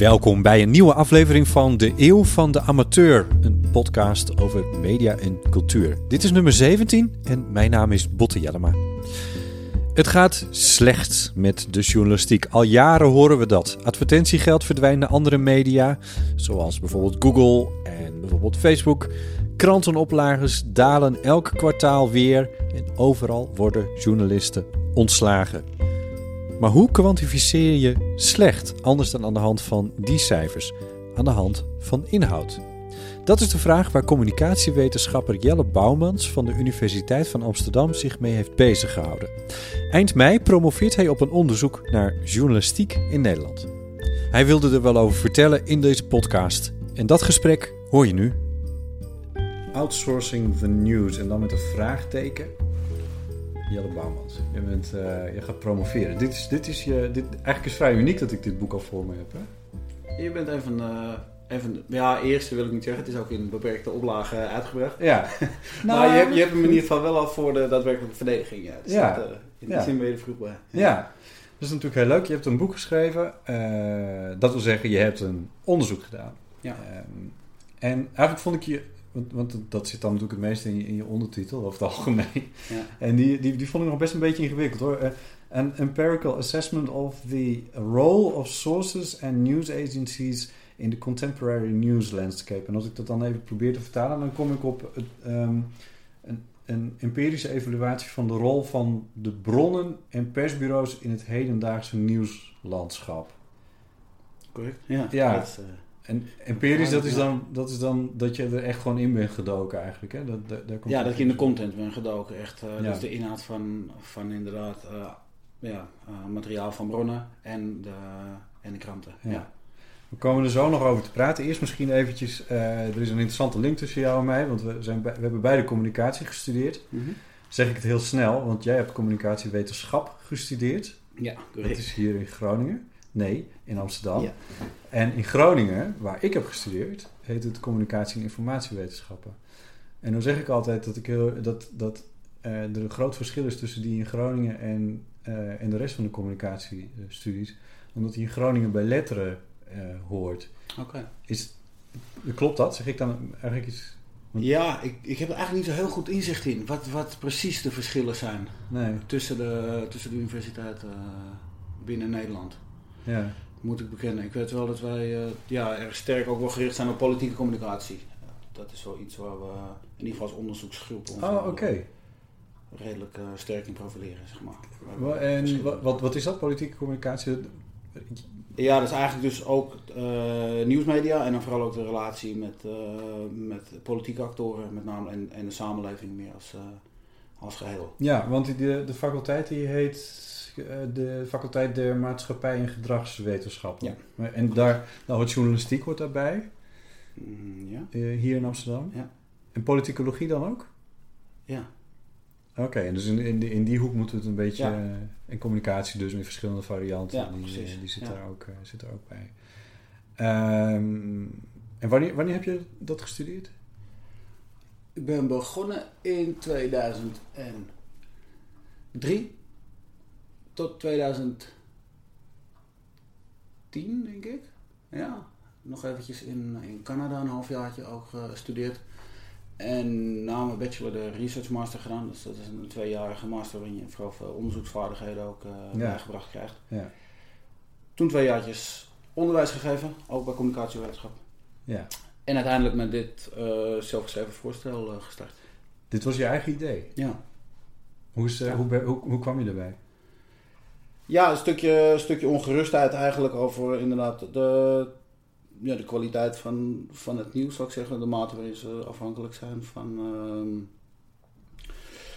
Welkom bij een nieuwe aflevering van De Eeuw van de Amateur, een podcast over media en cultuur. Dit is nummer 17 en mijn naam is Botte Jellema. Het gaat slecht met de journalistiek. Al jaren horen we dat. Advertentiegeld verdwijnt naar andere media, zoals bijvoorbeeld Google en bijvoorbeeld Facebook. Krantenoplages dalen elk kwartaal weer en overal worden journalisten ontslagen. Maar hoe kwantificeer je slecht anders dan aan de hand van die cijfers? Aan de hand van inhoud. Dat is de vraag waar communicatiewetenschapper Jelle Bouwmans van de Universiteit van Amsterdam zich mee heeft beziggehouden. Eind mei promoveert hij op een onderzoek naar journalistiek in Nederland. Hij wilde er wel over vertellen in deze podcast. En dat gesprek hoor je nu. Outsourcing the news en dan met een vraagteken. Jelle Bouwmans, je, bent, eh, je gaat promoveren. Dit is, dit is je, dit, eigenlijk is het vrij uniek dat ik dit boek al voor me heb. Hè? Je bent een van de... Een van de ja, eerste wil ik niet zeggen. Het is ook in beperkte oplage uitgebracht. Ja. maar je hebt, je hebt hem in ieder geval wel al voor de daadwerkelijke verdediging. Ja. Dus Ja. dat, eh, in die Ja. zin ben je er vroeg bij. Ja, dat is natuurlijk heel leuk. Je hebt een boek geschreven. eh, dat wil zeggen, je hebt een onderzoek gedaan. Ja. Ehm, en eigenlijk vond ik je... Want, want dat zit dan natuurlijk het meest in je, in je ondertitel, over het algemeen. Ja. En die, die, die vond ik nog best een beetje ingewikkeld hoor. Eh, An empirical assessment of the role of sources and news agencies in the contemporary news landscape. En als ik dat dan even probeer te vertalen, dan kom ik op het, ehm, een, een empirische evaluatie van de rol van de bronnen en persbureaus in het hedendaagse nieuwslandschap. Correct? Ja. Ja. Dat eh, En empirisch, dat is, dan, dat is dan dat je er echt gewoon in bent gedoken eigenlijk. Hè? Dat, daar, daar komt ja, dat je in de content bent gedoken. Echt, Ja. Dat is de inhoud van, van inderdaad eh, ja, eh, materiaal van bronnen en de, en de kranten. Ja. Ja. We komen er zo nog over te praten. Eerst misschien eventjes, er is een interessante link tussen jou en mij, want we, zijn, we hebben beide communicatie gestudeerd. Mhm. Zeg ik het heel snel, want jij hebt communicatiewetenschap gestudeerd. Ja, Dat correct. is hier in Groningen. Nee, in Amsterdam. Ja. En in Groningen, waar ik heb gestudeerd, heet het communicatie- en informatiewetenschappen. En dan zeg ik altijd dat, ik heel, dat, dat eh, er een groot verschil is tussen die in Groningen en, eh, en de rest van de communicatiestudies. Omdat die in Groningen bij letteren eh, hoort. Oké. Is, klopt dat? Zeg ik dan eigenlijk iets? Ja, ik, ik heb er eigenlijk niet zo heel goed inzicht in. Wat, wat precies de verschillen zijn Nee, tussen de, tussen de universiteiten binnen Nederland. Ja. Moet ik bekennen. Ik weet wel dat wij eh, ja, erg sterk ook wel gericht zijn op politieke communicatie. Dat is wel iets waar we in ieder geval als onderzoeksgroep ons Oh, redelijk eh, sterk in profileren, zeg maar. En wat, wat, is dat, politieke communicatie? Ja, dat is eigenlijk dus ook eh, nieuwsmedia en dan vooral ook de relatie met, met politieke actoren met name en, en de samenleving meer als, als geheel. Ja, want die- de, de faculteit die heet de faculteit der maatschappij en gedragswetenschappen. Ja. En daar, nou, het journalistiek hoort daarbij, Mm, ja? eh, hier in Amsterdam. Ja. En politicologie dan ook? Ja. Oké, en dus in, in, die, in die hoek moeten we het een beetje... Ja. eh, en communicatie dus met verschillende varianten, Ja, die, precies. eh, die zit, daar ook, eh, zit er ook bij. Ehm, en wanneer, wanneer heb je dat gestudeerd? Ik ben begonnen in 2003 tot 2010, denk ik. Ja, nog eventjes in, in Canada een halfjaartje ook gestudeerd. En na mijn bachelor de research master gedaan. Dus dat is een tweejarige master waarin je vooral veel onderzoeksvaardigheden ook Ja. bijgebracht krijgt. Ja. Toen twee jaartjes onderwijs gegeven, ook bij communicatiewetenschap. Ja. En uiteindelijk met dit eh, zelfgeschreven voorstel eh, gestart. Dit was je eigen idee. Ja. Hoe, is, Ja. hoe, hoe, hoe kwam je erbij? Ja, een stukje, een stukje ongerustheid eigenlijk over inderdaad de, ja, de kwaliteit van, van het nieuws, zou ik zeggen. De mate waarin ze afhankelijk zijn van... ehm,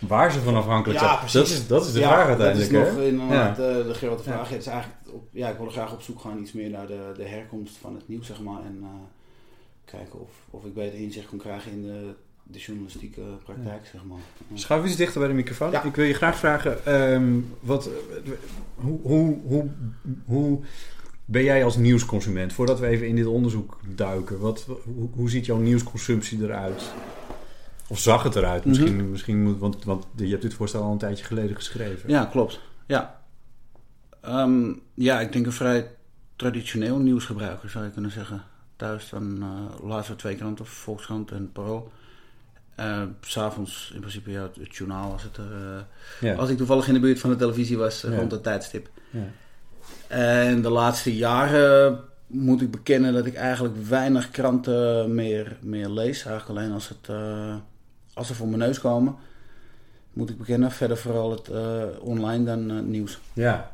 Waar ze van afhankelijk Ja, zijn. precies. Dat is, dat is de ja, vraag uiteindelijk. Dat is nog hè? inderdaad Ja. eh, de grote vraag. Het is eigenlijk op, ja, ik wil graag op zoek gaan iets meer naar de, de herkomst van het nieuws, zeg maar. En eh, kijken of, of ik beter inzicht kon krijgen in de, de journalistieke praktijk, zeg maar. Ja. Schuif eens dichter bij de microfoon. Ja. Ik wil je graag vragen, ehm, wat, hoe, hoe, hoe, hoe ben jij als nieuwsconsument, voordat we even in dit onderzoek duiken, wat, hoe, hoe ziet jouw nieuwsconsumptie eruit? Of zag het eruit? Misschien, misschien moet, want, want je hebt dit voorstel al een tijdje geleden geschreven. Ja, klopt. Ja. Ehm, ja, ik denk een vrij traditioneel nieuwsgebruiker zou je kunnen zeggen. Thuis dan eh laatste twee kranten, Volkskrant en Parool. S S'avonds in principe ja, het, het journaal als, het, er, eh, Ja. als ik toevallig in de buurt van de televisie was eh, rond dat tijdstip. Ja. En de laatste jaren moet ik bekennen dat ik eigenlijk weinig kranten meer, meer lees. Eigenlijk alleen als, het, als ze voor mijn neus komen. Moet ik bekennen. Verder vooral het online dan nieuws. Ja.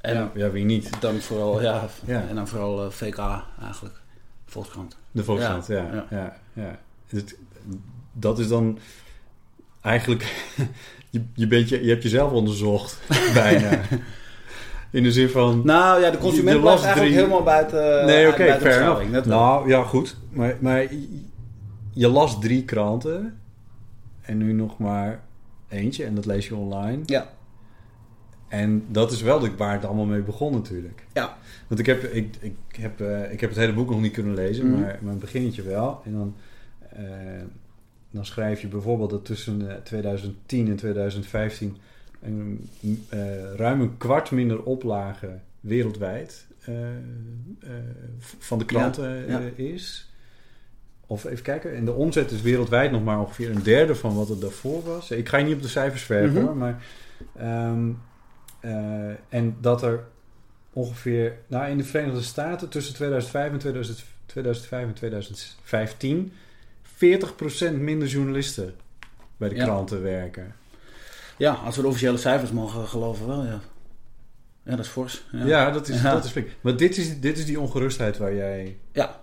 En ja, ja, wie niet? dan vooral, ja, en dan vooral VK eigenlijk. Volkskrant. De Volkskrant, ja. Ja, ja. ja, Het- dat is dan eigenlijk... je, je, bent je, je hebt jezelf onderzocht, bijna. In de zin van... Nou ja, de consument las eigenlijk drie- helemaal buiten. nee, oké, buiten fair. Nou, ja, goed. Maar, maar je las drie kranten. En nu nog maar eentje. En dat lees je online. Ja. En dat is wel waar het allemaal mee begon natuurlijk. Ja. Want ik heb, ik, ik, heb, eh, ik heb het hele boek nog niet kunnen lezen, Mhm. maar, een beginnetje wel. En dan, eh, dan schrijf je bijvoorbeeld dat tussen eh, 2010 en 2015 een, eh, ruim een kwart minder oplagen wereldwijd eh, eh, v- van de kranten Ja, ja. eh, is. Of even kijken, en de omzet is wereldwijd nog maar ongeveer een derde van wat het daarvoor was. Ik ga je niet op de cijfers verven Mhm. hoor, maar... ehm, eh, en dat er ongeveer, nou in de Verenigde Staten tussen 2005 en 2000, 2005 en 2015 40% minder journalisten bij de Ja. kranten werken. Ja, als we de officiële cijfers mogen geloven wel, ja. Ja, dat is fors. Ja, Ja, dat, is, Ja. dat is flink. Maar dit is, dit is die ongerustheid waar jij... Ja,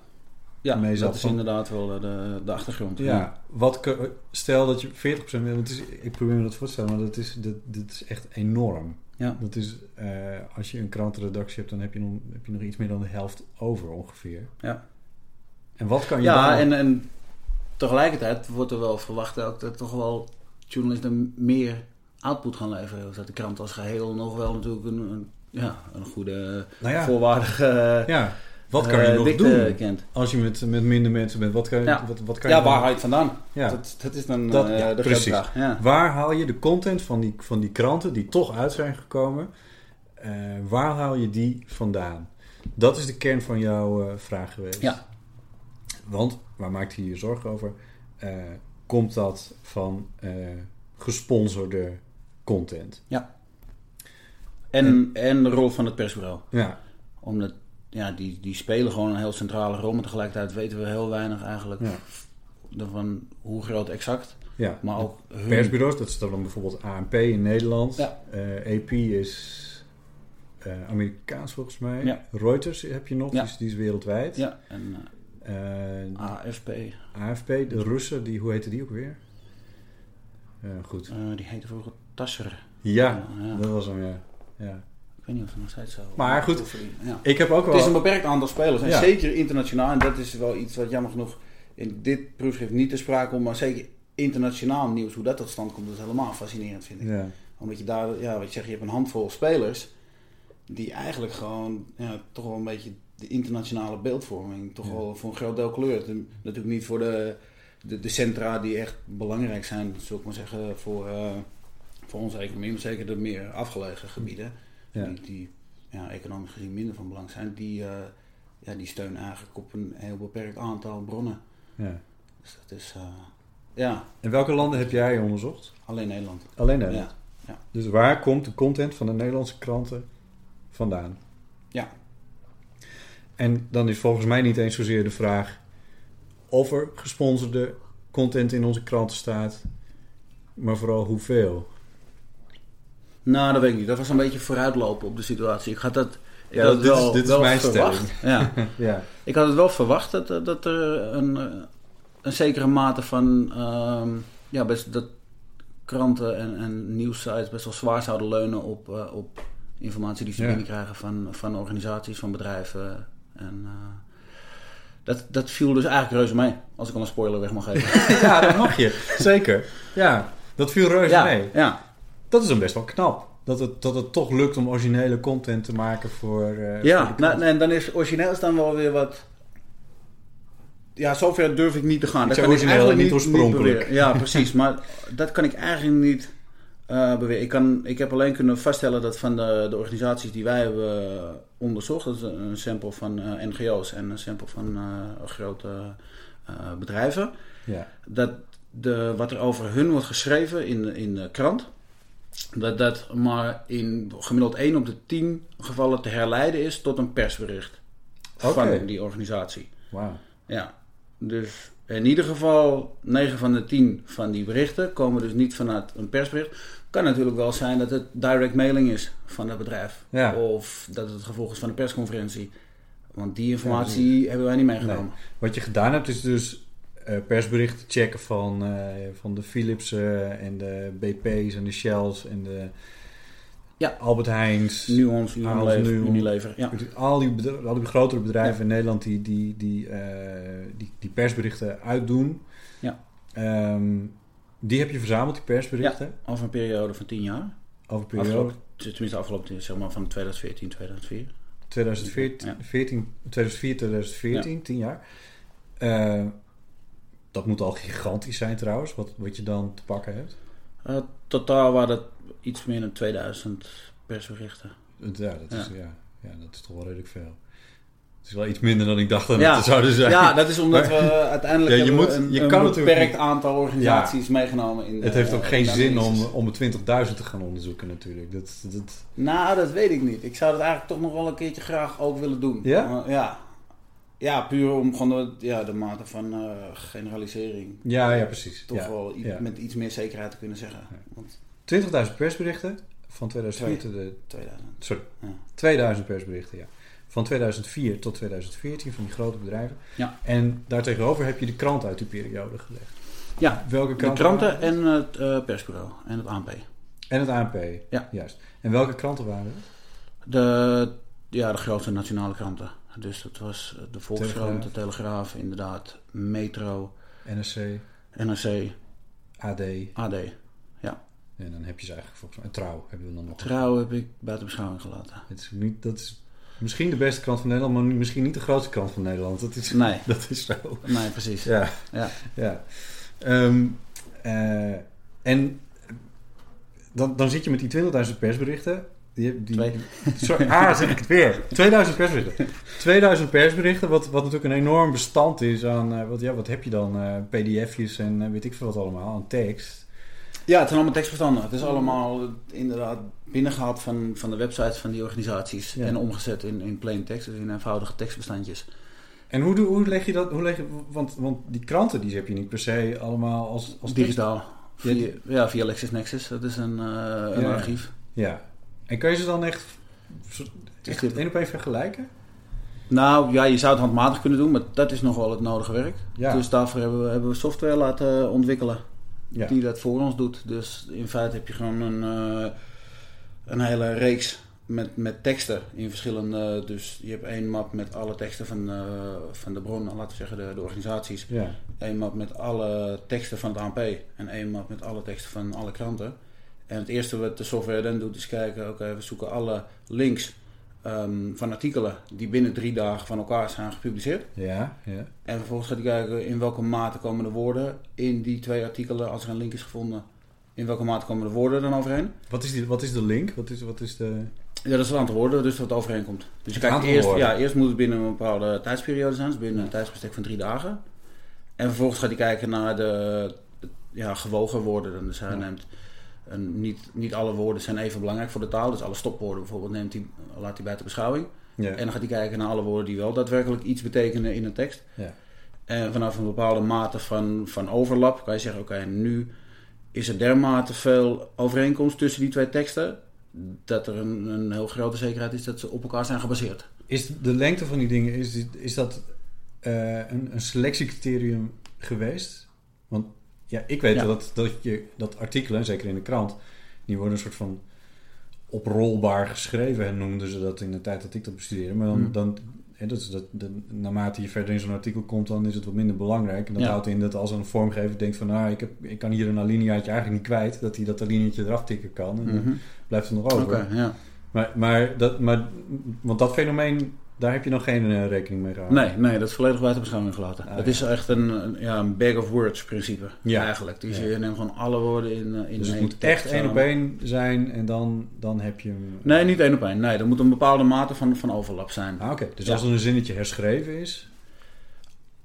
ja Mee zat dat is van- inderdaad wel de, de achtergrond. Ja, wat, stel dat je 40% meer... want Het is, ik probeer me dat voor te stellen, maar dat is, dat, dat is echt enorm. Ja. Dat is, eh, als je een krantenredactie hebt, dan heb je, nog, heb je nog iets meer dan de helft over ongeveer. Ja. En wat kan je Ja, dan... en, en tegelijkertijd wordt er wel verwacht ook dat toch wel journalisten meer output gaan leveren. Dus dat de krant als geheel nog wel natuurlijk een, een, ja, een goede, Nou ja. volwaardige Ja, wat kan je eh, nog dikte doen kent. als je met, met minder mensen bent? Wat kan, je- Ja. wat, wat kan Ja, je dan- waar haal je het vandaan? Ja. Dat, dat is dan Dat- eh, ja, de grote precies. vraag. Ja. Waar haal je de content van die, van die kranten die toch uit zijn gekomen? eh, waar haal je die vandaan? Dat is de kern van jouw vraag geweest. Ja. Want, waar maakt je je zorgen over? Eh, komt dat van eh, gesponsorde content? En, en de rol van het persbureau. Ja, Omdat ja, die, die spelen gewoon een heel centrale rol, maar tegelijkertijd weten we heel weinig eigenlijk Ja. van hoe groot exact. ja. Maar ook hun... persbureaus, dat is dan bijvoorbeeld ANP in Nederland. Ja. Eh, AP is Amerikaans volgens mij. Ja. Reuters heb je nog, Ja. die, is, die is wereldwijd. Ja, en AFP, eh, AFP, de Russen, die, hoe heette die ook weer? Ja, goed. eh, die heette vroeger Tasser. Ja, ja. dat was hem, ja. ja. Ik weet niet of ze nog steeds zo... Maar goed, Ja. Ik heb ook Het is een wel... beperkt aantal spelers. En Ja. zeker internationaal. En dat is wel iets wat jammer genoeg in dit proefschrift niet te sprake komt. Maar zeker internationaal nieuws, hoe dat tot stand komt, dat is helemaal fascinerend, vind ik. Ja, Omdat je daar, ja, wat je zegt, je hebt een handvol spelers. Die eigenlijk gewoon, ja, toch wel een beetje de internationale beeldvorming, toch wel voor een groot deel kleur. En Natuurlijk niet voor de, de, de centra die echt belangrijk zijn, zou ik maar zeggen, voor, eh, voor onze economie. Maar zeker de meer afgelegen gebieden, die, die ja, economisch gezien minder van belang zijn, die, eh, ja, die steunen eigenlijk op een heel beperkt aantal bronnen. ja. Dus dat is, eh, Ja, En welke landen heb jij onderzocht? alleen Nederland. Alleen Nederland. Ja, ja. Dus waar komt de content van de Nederlandse kranten vandaan? En dan is volgens mij niet eens zozeer de vraag of er gesponsorde content in onze kranten staat, maar vooral hoeveel. Nou, dat weet ik niet. Dat was een beetje vooruitlopen op de situatie. Ik had dat... Ik Ja, had dit is- wel, dit is mijn verwacht. Ja. Ja. Ik had het wel verwacht dat, dat er een, eh, een zekere mate van... ehm, ja, best dat kranten en, en nieuwssites best wel zwaar zouden leunen op, eh, op informatie die ze Ja. binnenkrijgen van, van organisaties, van bedrijven. En eh, dat, dat viel dus eigenlijk reuze mee, als ik al een spoiler weg mag geven. ja, dat mag je. Zeker. Ja, dat viel reuze ja, mee. ja. Dat is dan best wel knap. Dat het, dat het toch lukt om originele content te maken voor. eh, voor Ja, de nou, nee, dan is origineel dan wel weer wat. Ja, zover durf ik niet te gaan. Ik Dat kan origineel en eigenlijk niet oorspronkelijk. ja, precies. Maar dat kan ik eigenlijk niet eh. Ik, kan, ik heb alleen kunnen vaststellen dat van de, de organisaties die wij hebben onderzocht, dat is een sample van eh, NGO's en een sample van eh, grote bedrijven, ja. dat de, wat er over hun wordt geschreven in, de- in de krant, dat dat maar in gemiddeld 1 op de 10 gevallen te herleiden is tot een persbericht van die organisatie. Wauw. Ja, dus in ieder geval 9 van de 10 van die berichten komen dus niet vanuit een persbericht. Kan natuurlijk wel zijn dat het direct mailing is van het bedrijf. Ja. Of dat het het gevolg is van een persconferentie. Want die informatie hebben wij niet meegenomen. Nee. Wat je gedaan hebt is dus eh, persberichten checken van, eh, van de Philips eh, en de BP's en de Shells en de Ja. Albert Heijns. Nuance, Alles Unilever, nu. Unilever. Ja. Al die, al die grotere bedrijven in Nederland die, die, die, die, die persberichten uitdoen. Ja. Ehm, die heb je verzameld, die persberichten, Over een periode van 10 jaar. over periode Afgelopen, tenminste afgelopen, zeg maar van 2014, 2004. 2014, Ja. 14, 2004, 2014, 10 jaar. Eh, dat moet al gigantisch zijn trouwens, wat, wat je dan te pakken hebt. Uh, totaal waren dat iets meer dan 2000 persberichten. Ja, dat is, Ja. ja. Ja, dat is toch wel redelijk veel. Het is wel iets minder dan ik dacht dat Ja. het zouden zijn. Ja, dat is omdat Maar- we uiteindelijk Ja, je moet- een, je een kan natuurlijk beperkt aantal organisaties meegenomen. In Het heeft ook geen zin om, om de 20.000 te gaan onderzoeken natuurlijk. Dat, dat, Nou, dat weet ik niet. Ik zou dat eigenlijk toch nog wel een keertje graag ook willen doen. Ja? Ja. Ja, puur om gewoon de, ja, de mate van eh, generalisering. ja, ja, precies. Toch wel met iets meer zekerheid te kunnen zeggen. Want 20.000 persberichten van 2004 Twee. tot de, 2000. sorry, Ja. 2000 persberichten, ja. Van 2004 tot 2014 van die grote bedrijven. Ja. En daartegenover heb je de krant uit die periode gelegd. Ja, Welke de kranten? waren en het eh, persbureau en het ANP. En het ANP. Ja. Juist. En welke kranten waren het? De, ja, de grootste nationale kranten. Dus dat was de Volkskrant, Telegraaf. de Telegraaf, inderdaad, Metro, NRC, NRC, AD. AD. En dan heb je ze eigenlijk volgens mij. En Trouw hebben we dan nog. Trouw heb ik buiten beschouwing gelaten. Het is niet, dat is misschien de beste krant van Nederland, maar misschien niet de grootste krant van Nederland. Dat is, Nee, dat is zo. nee, precies. Ja. Ja. ja. Ehm, eh, en dan, dan zit je met die 20.000 persberichten. Die, die, Twee. Sorry, ah, zeg ik het weer. 2000 persberichten. 2000 persberichten, wat, wat natuurlijk een enorm bestand is aan... eh, wat, ja, wat heb je dan? eh, pdf'jes en weet ik veel wat allemaal, aan tekst. Ja, het zijn allemaal tekstbestanden. Het is allemaal inderdaad binnengehaald van, van de websites van die organisaties. Ja. En omgezet in, in plain text, dus in eenvoudige tekstbestandjes. En hoe, doe- hoe leg je dat? Hoe leg je, want, want die kranten die heb je niet per se allemaal als, als Digitaal. Ja, Via, ja, via LexisNexis. Dat is een, eh, een Ja. archief. Ja. En kan je ze dan echt, echt dit- één op één vergelijken? Nou ja, je zou het handmatig kunnen doen, maar dat is nog wel het nodige werk. Ja. Dus daarvoor hebben we, hebben we software laten ontwikkelen Ja. die dat voor ons doet. Dus in feite heb je gewoon een, eh, een hele reeks met, met teksten in verschillende... Dus je hebt één map met alle teksten van, eh, van de bron, laten we zeggen de, de organisaties. Ja. Één map met alle teksten van het ANP en één map met alle teksten van alle kranten. En het eerste wat de software dan doet is kijken, oké, we zoeken alle links ehm, van artikelen die binnen drie dagen van elkaar zijn gepubliceerd. Ja, ja. En vervolgens gaat hij kijken in welke mate komen de woorden in die twee artikelen, als er een link is gevonden, in welke mate komen de woorden dan overeen. Wat is, die, wat is de link? Wat is, wat is de... Ja, dat is het aantal woorden, dus wat overeenkomt. Dus je kijkt eerst, woorden. ja, eerst moet het binnen een bepaalde tijdsperiode zijn, dus binnen een tijdsbestek van drie dagen. En vervolgens gaat hij kijken naar de, ja, gewogen worden. Dan, dus hij neemt een, niet, niet alle woorden zijn even belangrijk voor de taal. Dus alle stopwoorden bijvoorbeeld neemt hij, laat hij buiten beschouwing. Ja. En dan gaat hij kijken naar alle woorden die wel daadwerkelijk iets betekenen in een tekst. Ja. En vanaf een bepaalde mate van, van overlap kan je zeggen: oké, nu is er dermate veel overeenkomst tussen die twee teksten. dat er een, een heel grote zekerheid is dat ze op elkaar zijn gebaseerd. Is de lengte van die dingen, is, is dat eh, een, een selectiecriterium geweest? Want ja, ik weet Ja. dat, dat, je, dat artikelen, zeker in de krant, die worden een soort van oprolbaar geschreven. En noemden ze dat in de tijd dat ik dat bestudeerde. Maar dan, Hmm. dan hè, dat dat, dat, naarmate je verder in zo'n artikel komt, dan is het wat minder belangrijk. En dat Ja. houdt in dat als een vormgever denkt van, nou, ik, heb, ik kan hier een alineaatje eigenlijk niet kwijt, dat hij dat alineaatje eraf tikken kan. En dan Mhm. blijft er nog over. Oké, ja. Maar, maar, dat, maar, want dat fenomeen, daar heb je nog geen eh, rekening mee gehouden. Nee, nee, dat is volledig buiten beschouwing gelaten. Ah, het ja. is echt een, een- ja, een bag of words principe. Ja. Eigenlijk. Dus Ja. je neemt gewoon alle woorden in, eh, in Dus het moet echt één op één zijn en dan, dan heb je hem... Nee, niet één op één. Nee, er moet een bepaalde mate van, van overlap zijn. Ah, oké. Dus als er een zinnetje herschreven is...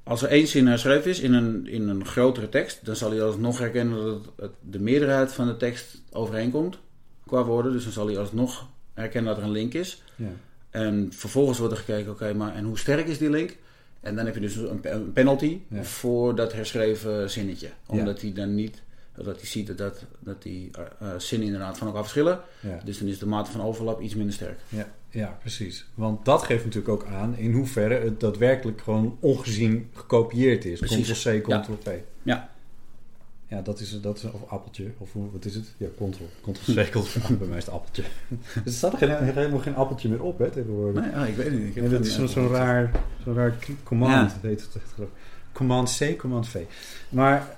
Als er één zin herschreven is in een, in een grotere tekst, dan zal hij alsnog herkennen dat het, het- de meerderheid van de tekst overeenkomt qua woorden. Dus dan zal hij alsnog herkennen dat er een link is. Ja. En vervolgens wordt er gekeken, oké, maar en hoe sterk is die link? En dan heb je dus een, pe- een penalty Ja. voor dat herschreven zinnetje. Omdat hij dan niet, dat hij ziet dat, dat, dat die eh, zinnen inderdaad van elkaar verschillen. Ja. Dus dan is de mate van overlap iets minder sterk. Ja, ja, precies. Want dat geeft natuurlijk ook aan in hoeverre het daadwerkelijk gewoon ongezien gekopieerd is. Precies. Ctrl-C, Ja. Ctrl-V. Ja. Ja, dat is, dat is of appeltje. Of hoe- wat is het? Ja, Ctrl. Ctrl-C, Ctrl-V. Bij mij is het appeltje. er staat er geen, helemaal geen appeltje meer op, hè, tegenwoordig. Nee, ah, ik weet het niet. Ik heb Nee, dat is zo'n raar, zo'n raar command. Ja. Heet het, echt, geloof ik. command C, command V. Maar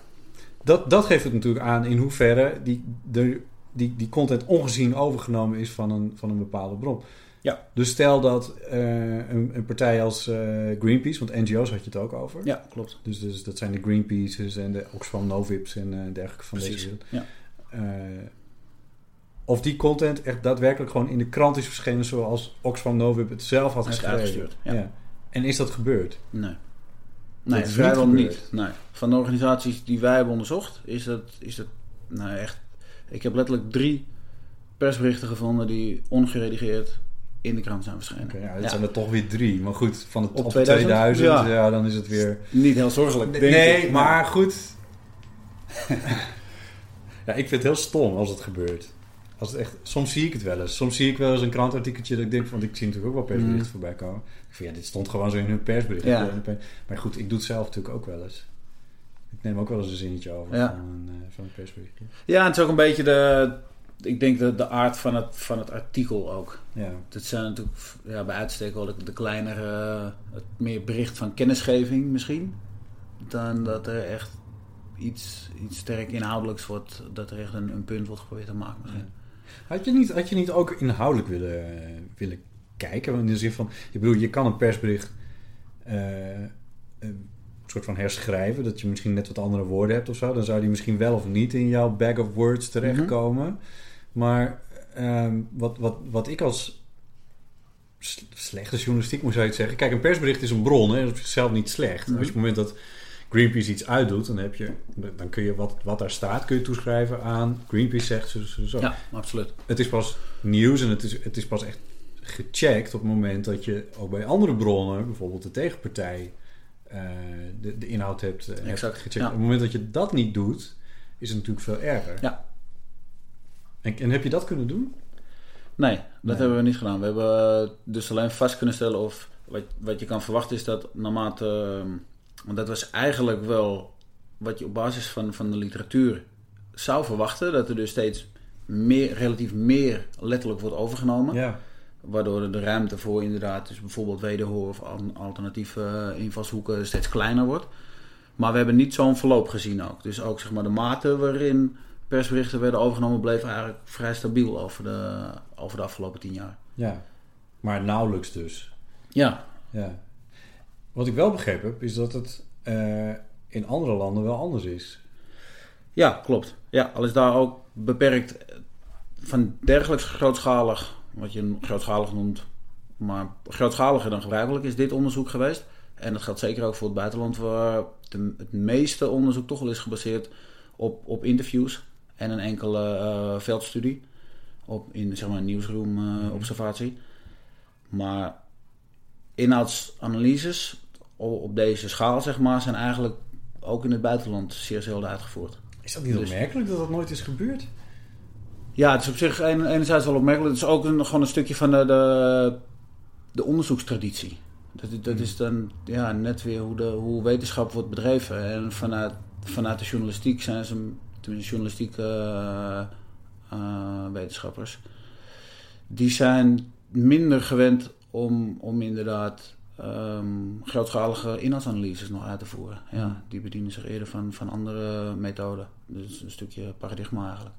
dat, dat geeft het natuurlijk aan in hoeverre die, de, die, die content ongezien overgenomen is van een, van een bepaalde bron. Ja. Dus stel dat eh, een, een partij als eh, Greenpeace, want NGO's had je het ook over. Ja, klopt. Dus, dus dat zijn de Greenpeaces en de Oxfam Novips en eh, dergelijke van Precies. deze wereld. Ja. Of die content echt daadwerkelijk gewoon in de krant is verschenen zoals Oxfam Novib het zelf had geschreven. ja. En is dat gebeurd? Nee. Nee, vrijwel niet. Nee. Van de organisaties die wij hebben onderzocht, is dat, is dat nou echt. Ik heb letterlijk drie persberichten gevonden die ongeredigeerd in de krant zijn verschenen. Oké, ja, dat Ja. zijn er toch weer drie. Maar goed, van het Op op 2000? 2000, ja. Ja. dan is het weer... Niet heel zorgelijk, denk nee, ik. maar goed. ja, ik vind het heel stom als het gebeurt. Als het echt, soms zie ik het wel eens. Soms zie ik wel eens een krantartikeltje dat ik denk, want ik zie natuurlijk ook wel persberichten Mm. voorbij komen. Ik vind, ja, dit stond gewoon zo in hun persbericht. Ja. In hun per- Maar goed, ik doe het zelf natuurlijk ook wel eens. Ik neem ook wel eens een zinnetje over Ja. van, een, eh, van een persberichtje. Ja, en het is ook een beetje de. Ik denk de, de aard van het, van het artikel ook. Ja. Dat zijn natuurlijk ja, bij uitstek wel de, de kleinere, het meer bericht van kennisgeving misschien. Dan dat er echt iets, iets sterk inhoudelijks wordt, dat er echt een, een punt wordt geprobeerd te maken misschien. Had je niet, had je niet ook inhoudelijk willen, willen kijken? Want in de zin van, ik bedoel, je kan een persbericht eh, een soort van herschrijven, dat je misschien net wat andere woorden hebt of zo. Dan zou die misschien wel of niet in jouw bag of words terechtkomen. Maar ehm, wat, wat, wat ik als slechte journalistiek moet je het zeggen. Kijk, een persbericht is een bron, hè, dat is zichzelf niet slecht. Als je op het moment dat Greenpeace iets uitdoet, dan, heb je, dan kun je wat, wat daar staat, kun je toeschrijven aan Greenpeace zegt zo, zo, zo. Ja, absoluut. Het is pas nieuws en het is, het is pas echt gecheckt op het moment dat je ook bij andere bronnen, bijvoorbeeld de tegenpartij, eh, de, de inhoud hebt, eh, hebt Exact, gecheckt. ja. Op het moment dat je dat niet doet, is het natuurlijk veel erger. Ja. En, en heb je dat kunnen doen? Nee, dat Nee. hebben we niet gedaan. We hebben eh, dus alleen vast kunnen stellen of wat, wat je kan verwachten is dat naarmate. ehm, Want dat was eigenlijk wel wat je op basis van, van de literatuur zou verwachten. Dat er dus steeds meer, relatief meer letterlijk wordt overgenomen. Ja. Waardoor er de ruimte voor inderdaad, dus bijvoorbeeld wederhoor of al- alternatieve eh, invalshoeken steeds kleiner wordt. Maar we hebben niet zo'n verloop gezien ook. Dus ook zeg maar de mate waarin persberichten werden overgenomen bleef eigenlijk vrij stabiel over de, over de afgelopen tien jaar. Ja. Maar nauwelijks dus. Ja. Ja. Wat ik wel begrepen heb, is dat het eh, in andere landen wel anders is. Ja, klopt. Ja, al is daar ook beperkt eh, van dergelijks grootschalig, wat je grootschalig noemt, maar grootschaliger dan gebruikelijk is dit onderzoek geweest. En dat geldt zeker ook voor het buitenland, waar de- het meeste onderzoek toch wel is gebaseerd op, op interviews en een enkele eh, veldstudie op, in zeg maar, nieuwsroom eh, observatie. Maar inhoudsanalyses op deze schaal zeg maar, zijn eigenlijk ook in het buitenland zeer zelden uitgevoerd. Is dat niet Dus- opmerkelijk dat dat nooit is gebeurd? Ja, het is op zich een- enerzijds wel opmerkelijk. Het is ook een, gewoon een stukje van de, de, de onderzoekstraditie. Dat, dat is dan ja, net weer hoe, de, hoe wetenschap wordt bedreven. En vanuit, vanuit de journalistiek zijn ze, tenminste journalistieke eh, eh, wetenschappers, die zijn minder gewend om, om inderdaad ehm, grootschalige inhoudsanalyses nog uit te voeren. Ja, die bedienen zich eerder van, van andere methoden. Dus een stukje paradigma eigenlijk.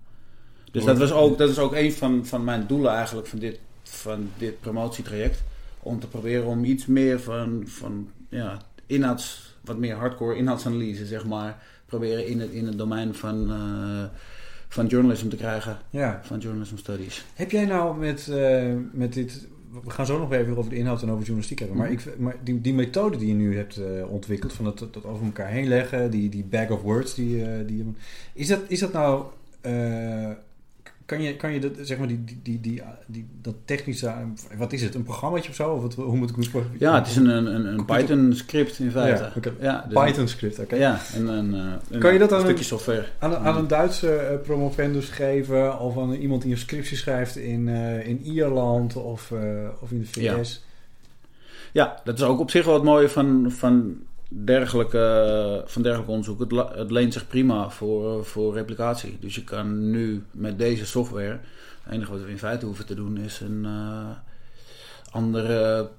Dus dat, was ook, dat is ook een van, van mijn doelen eigenlijk van dit, van dit promotietraject. Om te proberen om iets meer van, van ja, inhouds, wat meer hardcore inhoudsanalyse, zeg maar, proberen in het, in het domein van, eh, van journalism te krijgen. Ja. Van journalism studies. Heb jij nou met, eh, met dit... We gaan zo nog even over de inhoud en over journalistiek hebben. Maar, Mhm. ik, maar die, die methode die je nu hebt eh, ontwikkeld... van dat, dat over elkaar heen leggen... die, die bag of words... Die, die, je- is, dat, is dat nou... kan je, kan je dat, zeg maar, die, die, die, die, die, dat technische... Wat is het? Een programmaatje of zo? Of wat, hoe moet ik het Ja, het is een, een, een, een Python script in feite. Ja, dus- Python script, oké. Ja, en een, eh, een, Kan je dat aan stukje een- software. Aan, aan een Duitse eh, promovendus geven of aan iemand die een scriptie schrijft in, eh, in Ierland of, of in de VS. Ja, dat is ook op zich wel het mooie van, van, dergelijke, van dergelijk onderzoek. Het, leent zich prima voor, voor replicatie. Dus je kan nu met deze software... Het enige wat we in feite hoeven te doen is een eh, andere,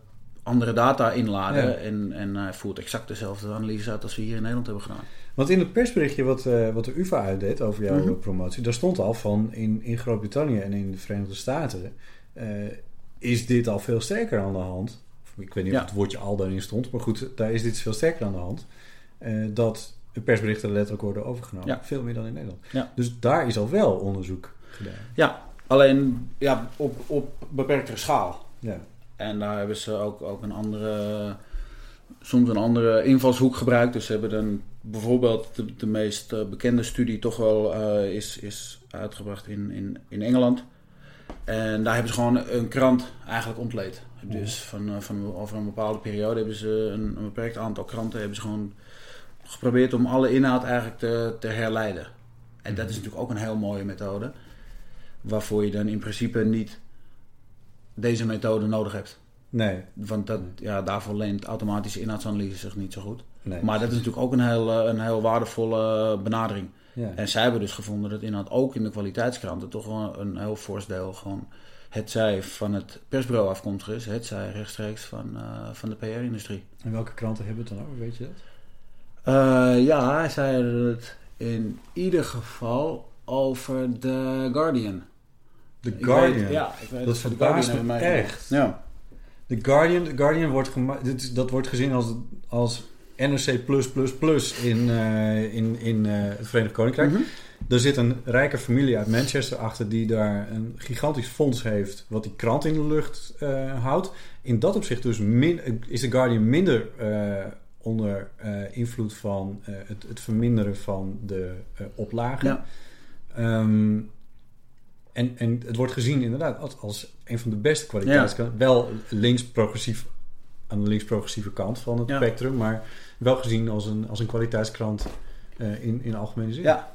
andere data inladen. Ja. En, en hij voert exact dezelfde analyse uit als we hier in Nederland hebben gedaan. Want in het persberichtje wat, eh, wat de UvA uitdeed over jouw Mhm. promotie, daar stond al van in, in Groot-Brittannië en in de Verenigde Staten eh, is dit al veel sterker aan de hand. Ik weet niet of het woordje al daarin stond, maar goed, daar is dit veel sterker aan de hand. eh, dat persberichten letterlijk worden overgenomen. Veel meer dan in Nederland. Dus daar is al wel onderzoek gedaan. Ja, alleen ja, op, op beperktere schaal. Ja. En daar hebben ze ook, ook een andere, soms een andere invalshoek gebruikt. Dus ze hebben dan bijvoorbeeld de, de meest eh, bekende studie toch wel eh, is, is uitgebracht in, in, in Engeland. En daar hebben ze gewoon een krant eigenlijk ontleed. Dus van, eh, van over een bepaalde periode hebben ze een, een beperkt aantal kranten hebben ze gewoon geprobeerd om alle inhoud eigenlijk te, te herleiden. En dat is natuurlijk ook een heel mooie methode. Waarvoor je dan in principe niet deze methode nodig hebt. Nee. Want dat, ja, daarvoor leent automatische inhoudsanalyse zich niet zo goed. Nee, maar dat is natuurlijk ook een heel, eh, een heel waardevolle benadering. Ja. En zij hebben dus gevonden dat inhoud ook in de kwaliteitskranten toch wel een heel fors deel gewoon het zij van het persbureau afkomstig is, het zij rechtstreeks van, eh, van de PR-industrie. En welke kranten hebben het dan over, weet je dat? Eh, ja, zij het in ieder geval over The Guardian. The Guardian? weet- ja, ik weet dat verbaast Guardian me echt. Ja. The Guardian, The Guardian wordt, dit dat wordt gezien als, als NRC++ in, eh, in, in het Verenigd Koninkrijk. Mhm. Er zit een rijke familie uit Manchester achter die daar een gigantisch fonds heeft... wat die krant in de lucht eh, houdt. In dat opzicht dus min, is The Guardian minder eh, onder eh, invloed van het, het verminderen van de oplagen. Ja. Ehm, en, en het wordt gezien inderdaad als, als een van de beste kwaliteitskranten. Wel links-progressief aan de links-progressieve kant van het Ja. spectrum, maar wel gezien als een, als een kwaliteitskrant in, in algemene zin. Ja.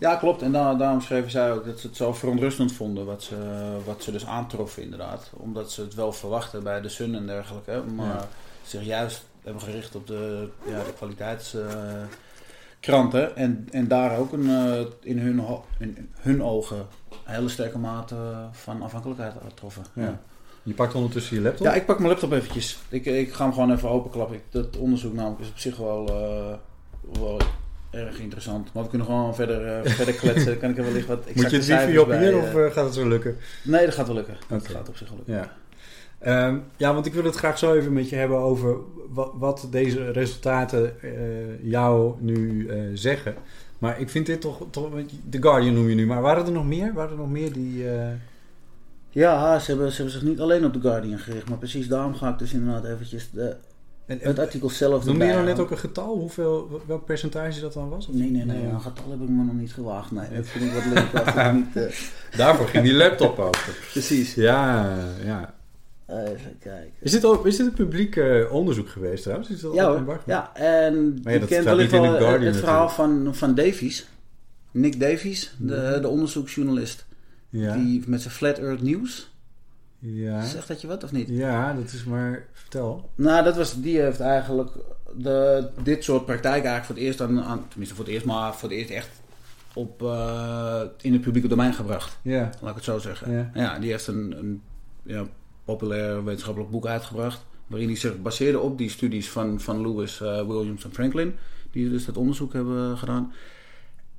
Ja, klopt. En da- daarom schreven zij ook dat ze het zo verontrustend vonden wat ze, wat ze dus aantroffen inderdaad. Omdat ze het wel verwachten bij de Sun en dergelijke. Maar Ja. zich juist hebben gericht op de, ja, de kwaliteitskranten. en, en daar ook een, eh, in, hun, in hun ogen een hele sterke mate van afhankelijkheid troffen. Ja. Je pakt ondertussen je laptop. Ja, ik pak mijn laptop eventjes. Ik, ik ga hem gewoon even openklappen. Ik, dat onderzoek namelijk is op zich wel, eh, wel erg interessant. Maar we kunnen gewoon verder, eh, verder kletsen. Kan ik er wellicht wat Moet je het wifi op hier of eh, eh, gaat het zo lukken? Nee, dat gaat wel lukken. Dat gaat op zich wel lukken. Ja. Ehm, ja, want ik wil het graag zo even met je hebben over wat, wat deze resultaten jou nu zeggen. Maar ik vind dit toch, toch... The Guardian noem je nu, maar waren er nog meer? Waren er nog meer die... Ja, ze hebben, ze hebben zich niet alleen op The Guardian gericht. Maar precies daarom ga ik dus inderdaad eventjes de En, het artikel zelf Noemde je nou net ook een getal? Hoeveel, welk percentage dat dan was? Of- Nee, nee, nee. Een getal heb ik me nog niet gewaagd. Nee, dat vind ik wat leuk. als ik niet, eh, Daarvoor ging die laptop open. Precies. Ja, ja. Even kijken. Is dit, ook, is dit een publiek eh, onderzoek geweest trouwens? Is dat Ja hoor. Ja, en Maar ja, je kent wel The het, Guardian het verhaal van, van Davies. Nick Davies, de, de onderzoeksjournalist. Ja. Die met zijn Flat Earth News. Ja. Zegt dat je wat of niet? Ja, dat is maar... Vertel. Nou, dat was, die heeft eigenlijk de, dit soort praktijk eigenlijk voor het eerst aan, aan- tenminste voor het eerst, maar voor het eerst echt op, eh, in het publieke domein gebracht. Ja. Laat ik het zo zeggen. Ja. Ja, die heeft een, een ja, populair wetenschappelijk boek uitgebracht. Waarin hij zich baseerde op die studies van, van Lewis, eh, Williams en Franklin. Die dus dat onderzoek hebben gedaan.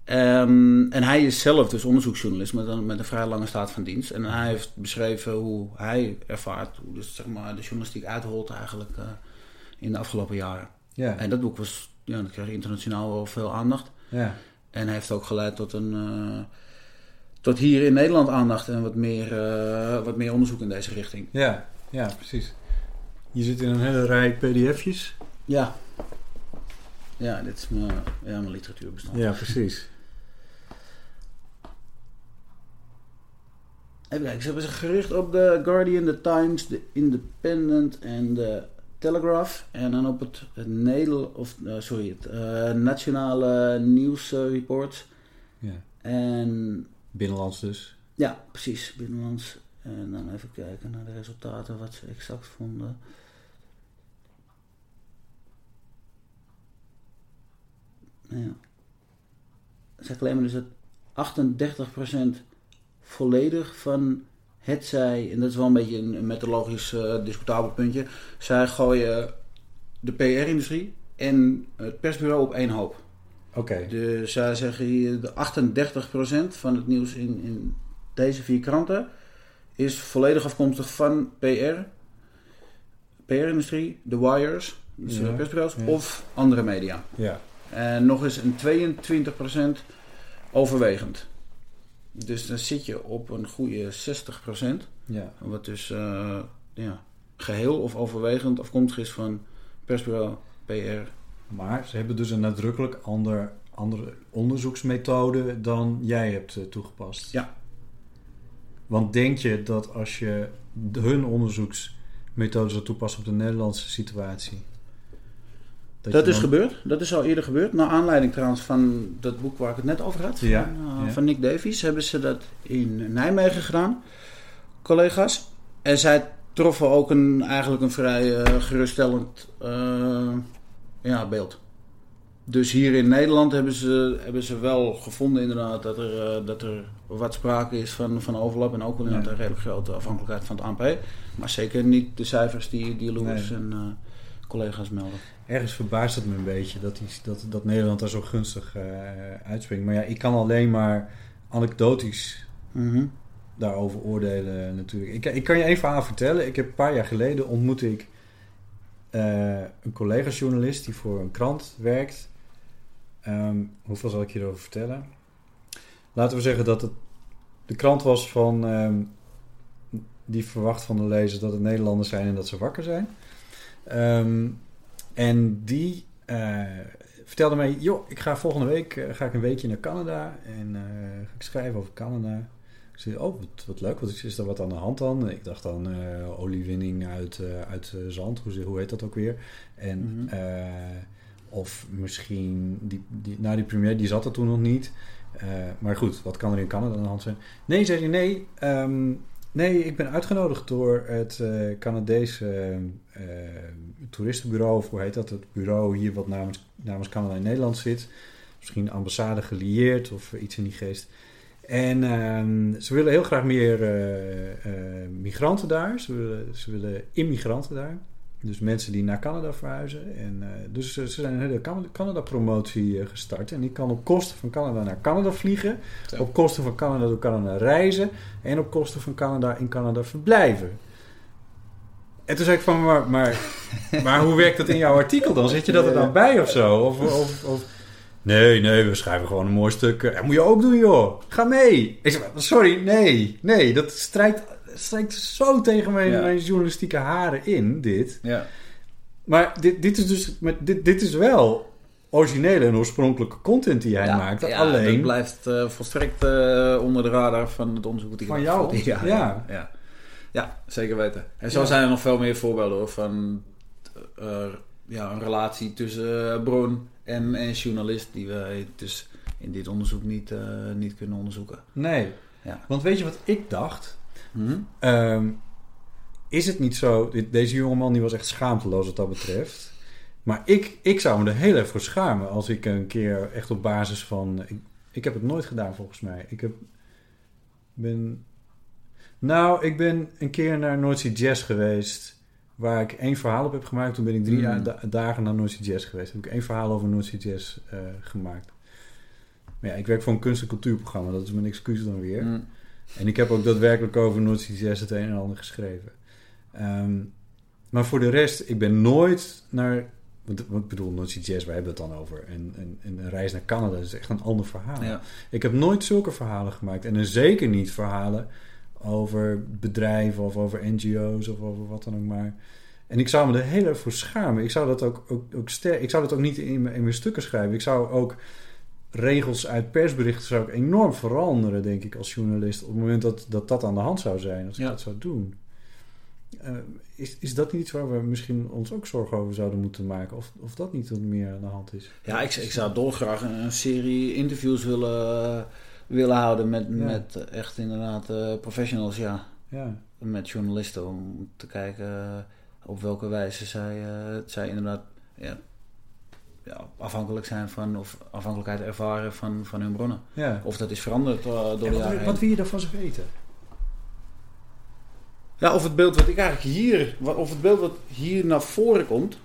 Ehm, en hij is zelf dus onderzoeksjournalist met een, met een vrij lange staat van dienst. En hij heeft beschreven hoe hij ervaart, hoe dus, zeg maar, de journalistiek uitholt eigenlijk eh, in de afgelopen jaren. Ja. En dat boek was, ja, dat kreeg internationaal wel veel aandacht. Ja. En hij heeft ook geleid tot een. eh, tot hier in Nederland aandacht en wat meer, eh, wat meer onderzoek in deze richting. Ja, ja, precies. Je zit in een hele rij pdf'jes. Ja. Ja, dit is mijn, ja, mijn literatuurbestand. Ja, precies. Even kijken, ze hebben zich gericht op de Guardian, de Times, de Independent en de Telegraph. En dan op het, het Nederland, of eh, sorry, het eh, Nationale Nieuwsreport. Ja. En Binnenlands dus. Ja, precies, binnenlands. En dan even kijken naar de resultaten, wat ze exact vonden. Ja. Zij claimen dus dat 38% volledig van het zij, en dat is wel een beetje een, methodologisch eh, discutabel puntje, zij gooien de PR-industrie en het persbureau op één hoop. Oké. Dus zij zeggen hier, de 38% van het nieuws in, in deze vier kranten is volledig afkomstig van PR, PR-industrie, de wires, dus Ja, eh, persbureaus, ja. of andere media. Ja. En nog eens een 22% overwegend. Dus dan zit je op een goede 60%. Ja. Wat dus eh, ja, geheel of overwegend afkomstig is van persbureau, PR. Maar ze hebben dus een nadrukkelijk ander, andere onderzoeksmethode dan jij hebt eh, toegepast. Ja. Want denk je dat als je hun onderzoeksmethode zou toepassen op de Nederlandse situatie... Dat, is dan- gebeurd. Dat is al eerder gebeurd. Naar aanleiding trouwens van dat boek waar ik het net over had. Ja, Van, eh, ja. van Nick Davies. Hebben ze dat in Nijmegen gedaan. Collega's. En zij troffen ook een, eigenlijk een vrij eh, geruststellend eh, ja, beeld. Dus hier in Nederland hebben ze, hebben ze wel gevonden inderdaad dat er, dat er wat sprake is van, van overlap. En ook wel inderdaad Ja. een redelijk grote afhankelijkheid van het ANP. Maar zeker niet de cijfers die, die Lewis Nee. en collega's melden. Ergens verbaast het me een beetje dat, die, dat, dat Nederland daar zo gunstig eh, uitspringt. Maar ja, ik kan alleen maar anekdotisch Mhm. daarover oordelen natuurlijk. Ik, ik kan je één verhaal vertellen. Ik heb een paar jaar geleden ontmoette ik eh, een collega-journalist die voor een krant werkt. Ehm, hoeveel zal ik je erover vertellen? Laten we zeggen dat het de krant was van ehm, die verwacht van de lezer dat het Nederlanders zijn en dat ze wakker zijn. Ehm, en die eh, vertelde mij, joh, ik ga volgende week eh, ga ik een weekje naar Canada en eh, ga ik schrijven over Canada. Ik zei, oh, wat, wat leuk, wat is, er wat aan de hand dan? Ik dacht dan oliewinning uit, uit zand, hoe, heet dat ook weer? En, Mhm. of misschien, die, die, nou die premier die zat er toen nog niet. Maar goed, wat kan er in Canada aan de hand zijn? Nee, zei hij, nee, ehm, nee, ik ben uitgenodigd door het eh Canadese eh, toeristenbureau, of hoe heet dat? Het bureau hier wat namens, namens Canada in Nederland zit. Misschien ambassade gelieerd of iets in die geest. En ehm, ze willen heel graag meer eh, eh, migranten daar. Ze willen, ze willen immigranten daar. Dus mensen die naar Canada verhuizen. En, eh, dus ze zijn een hele Can- Canada-promotie eh, gestart. En ik kan op kosten van Canada naar Canada vliegen. Zo. Op kosten van Canada door Canada reizen. En op kosten van Canada in Canada verblijven. En toen zei ik van, maar, maar, maar hoe werkt dat in jouw artikel dan? Zit je dat er dan bij of zo? Of, of, of, nee, nee, we schrijven gewoon een mooi stuk. Dat moet je ook doen, joh. Ga mee. Ik zei, sorry, nee, nee. Dat strijkt, strijkt zo tegen mijn, Ja. mijn journalistieke haren in, dit. Ja. Maar dit, dit is dus maar dit, dit is wel originele en oorspronkelijke content die Ja, maakt. ja, alleen dat blijft eh, volstrekt eh, onder de radar van het onderzoek. ik Van jou? Ja, Ja. ja. ja. Zeker weten. En zo zijn er nog veel meer voorbeelden hoor, van eh, ja, een relatie tussen bron en, en journalist die wij dus in dit onderzoek niet, niet kunnen onderzoeken. nee. Ja. Want weet je wat ik dacht? Hm? Ehm, is het niet zo... dit- Deze jongeman die was echt schaamteloos wat dat betreft. Maar ik, ik zou me er heel erg voor schamen... als ik een keer echt op basis van... Ik, ik heb het nooit gedaan volgens mij. Ik heb, ben... Nou, ik ben een keer naar Noordzee Jazz geweest... waar ik één verhaal op heb gemaakt. Toen ben ik drie Mm. da- dagen naar Noordzee Jazz geweest. Heb ik één verhaal over Noordzee Jazz eh, gemaakt. Maar ja, ik werk voor een kunst- en cultuurprogramma. Dat is mijn excuus dan weer. Hm. En ik heb ook daadwerkelijk over Jazz het een en ander geschreven. Ehm, maar voor de rest, ik ben nooit naar... Want want ik bedoel, Noordzee Jazz, waar hebben we het dan over? En, en, en een reis naar Canada is echt een ander verhaal. Ja. Ik heb nooit zulke verhalen gemaakt. En zeker niet verhalen over bedrijven of over NGO's of over wat dan ook maar. En ik zou me er heel erg voor schamen. Ik zou dat ook, ook, ook ster- ik zou dat ook niet in, in mijn stukken schrijven. Ik zou ook regels uit persberichten zou ik enorm veranderen, denk ik, als journalist. Op het moment dat dat, dat aan de hand zou zijn, als ik Ja. dat zou doen. Eh, is, is dat niet iets waar we misschien ons ook zorgen over zouden moeten maken? Of, of dat niet wat meer aan de hand is? Ja, ik, ik zou dolgraag een, een serie interviews willen, willen houden met, Ja. met echt inderdaad eh, professionals, ja. Ja, Met journalisten om te kijken eh, op welke wijze zij, eh, zij inderdaad ja, afhankelijk zijn van, of afhankelijkheid ervaren van, van hun bronnen. ja. Of dat is veranderd eh, door de En jaren wat, heen. wat wil je daarvan eens weten? Ja, of het beeld wat ik eigenlijk hier, of het beeld wat hier naar voren komt.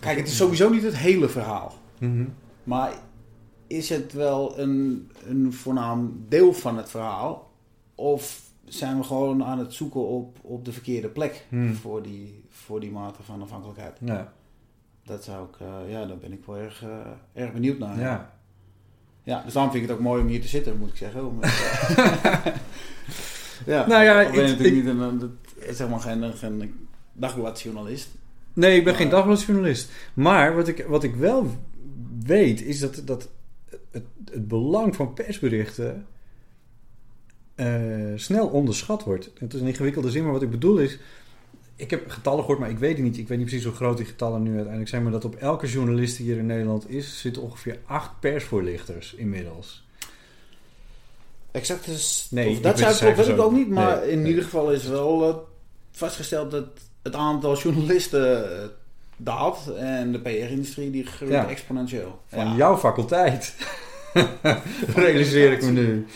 Kijk, het is sowieso niet het hele verhaal. Maar is het wel een, een voornaam deel van het verhaal? Of zijn we gewoon aan het zoeken op, op de verkeerde plek Hmm. voor, die, voor die mate van afhankelijkheid? Ja. Dat zou ik, eh, ja, daar ben ik wel erg, eh, erg benieuwd naar. ja. Ja, dus daarom vind ik het ook mooi om hier te zitten, moet ik zeggen. Om, eh, ja, Nou ja, ik ben natuurlijk niet een, een- zeg maar geen, geen dagbladjournalist. Nee, ik ben Maar- geen dagbladjournalist. Maar wat ik, wat ik wel weet, is dat, dat het, het belang van persberichten snel onderschat wordt. Het is een ingewikkelde zin, maar wat ik bedoel is... Ik heb getallen gehoord, maar ik weet het niet. Ik weet niet precies hoe groot die getallen nu uiteindelijk zijn. Maar dat op elke journalist die hier in Nederland is... zitten ongeveer acht persvoorlichters inmiddels. Exact is, Nee, of ik dat zou weet ik ook niet. Maar Nee, in nee. ieder geval is wel eh, vastgesteld dat het aantal journalisten eh, daalt. En de PR-industrie die groeit Ja. exponentieel. Van Ja. jouw faculteit. Realiseer ik me nu.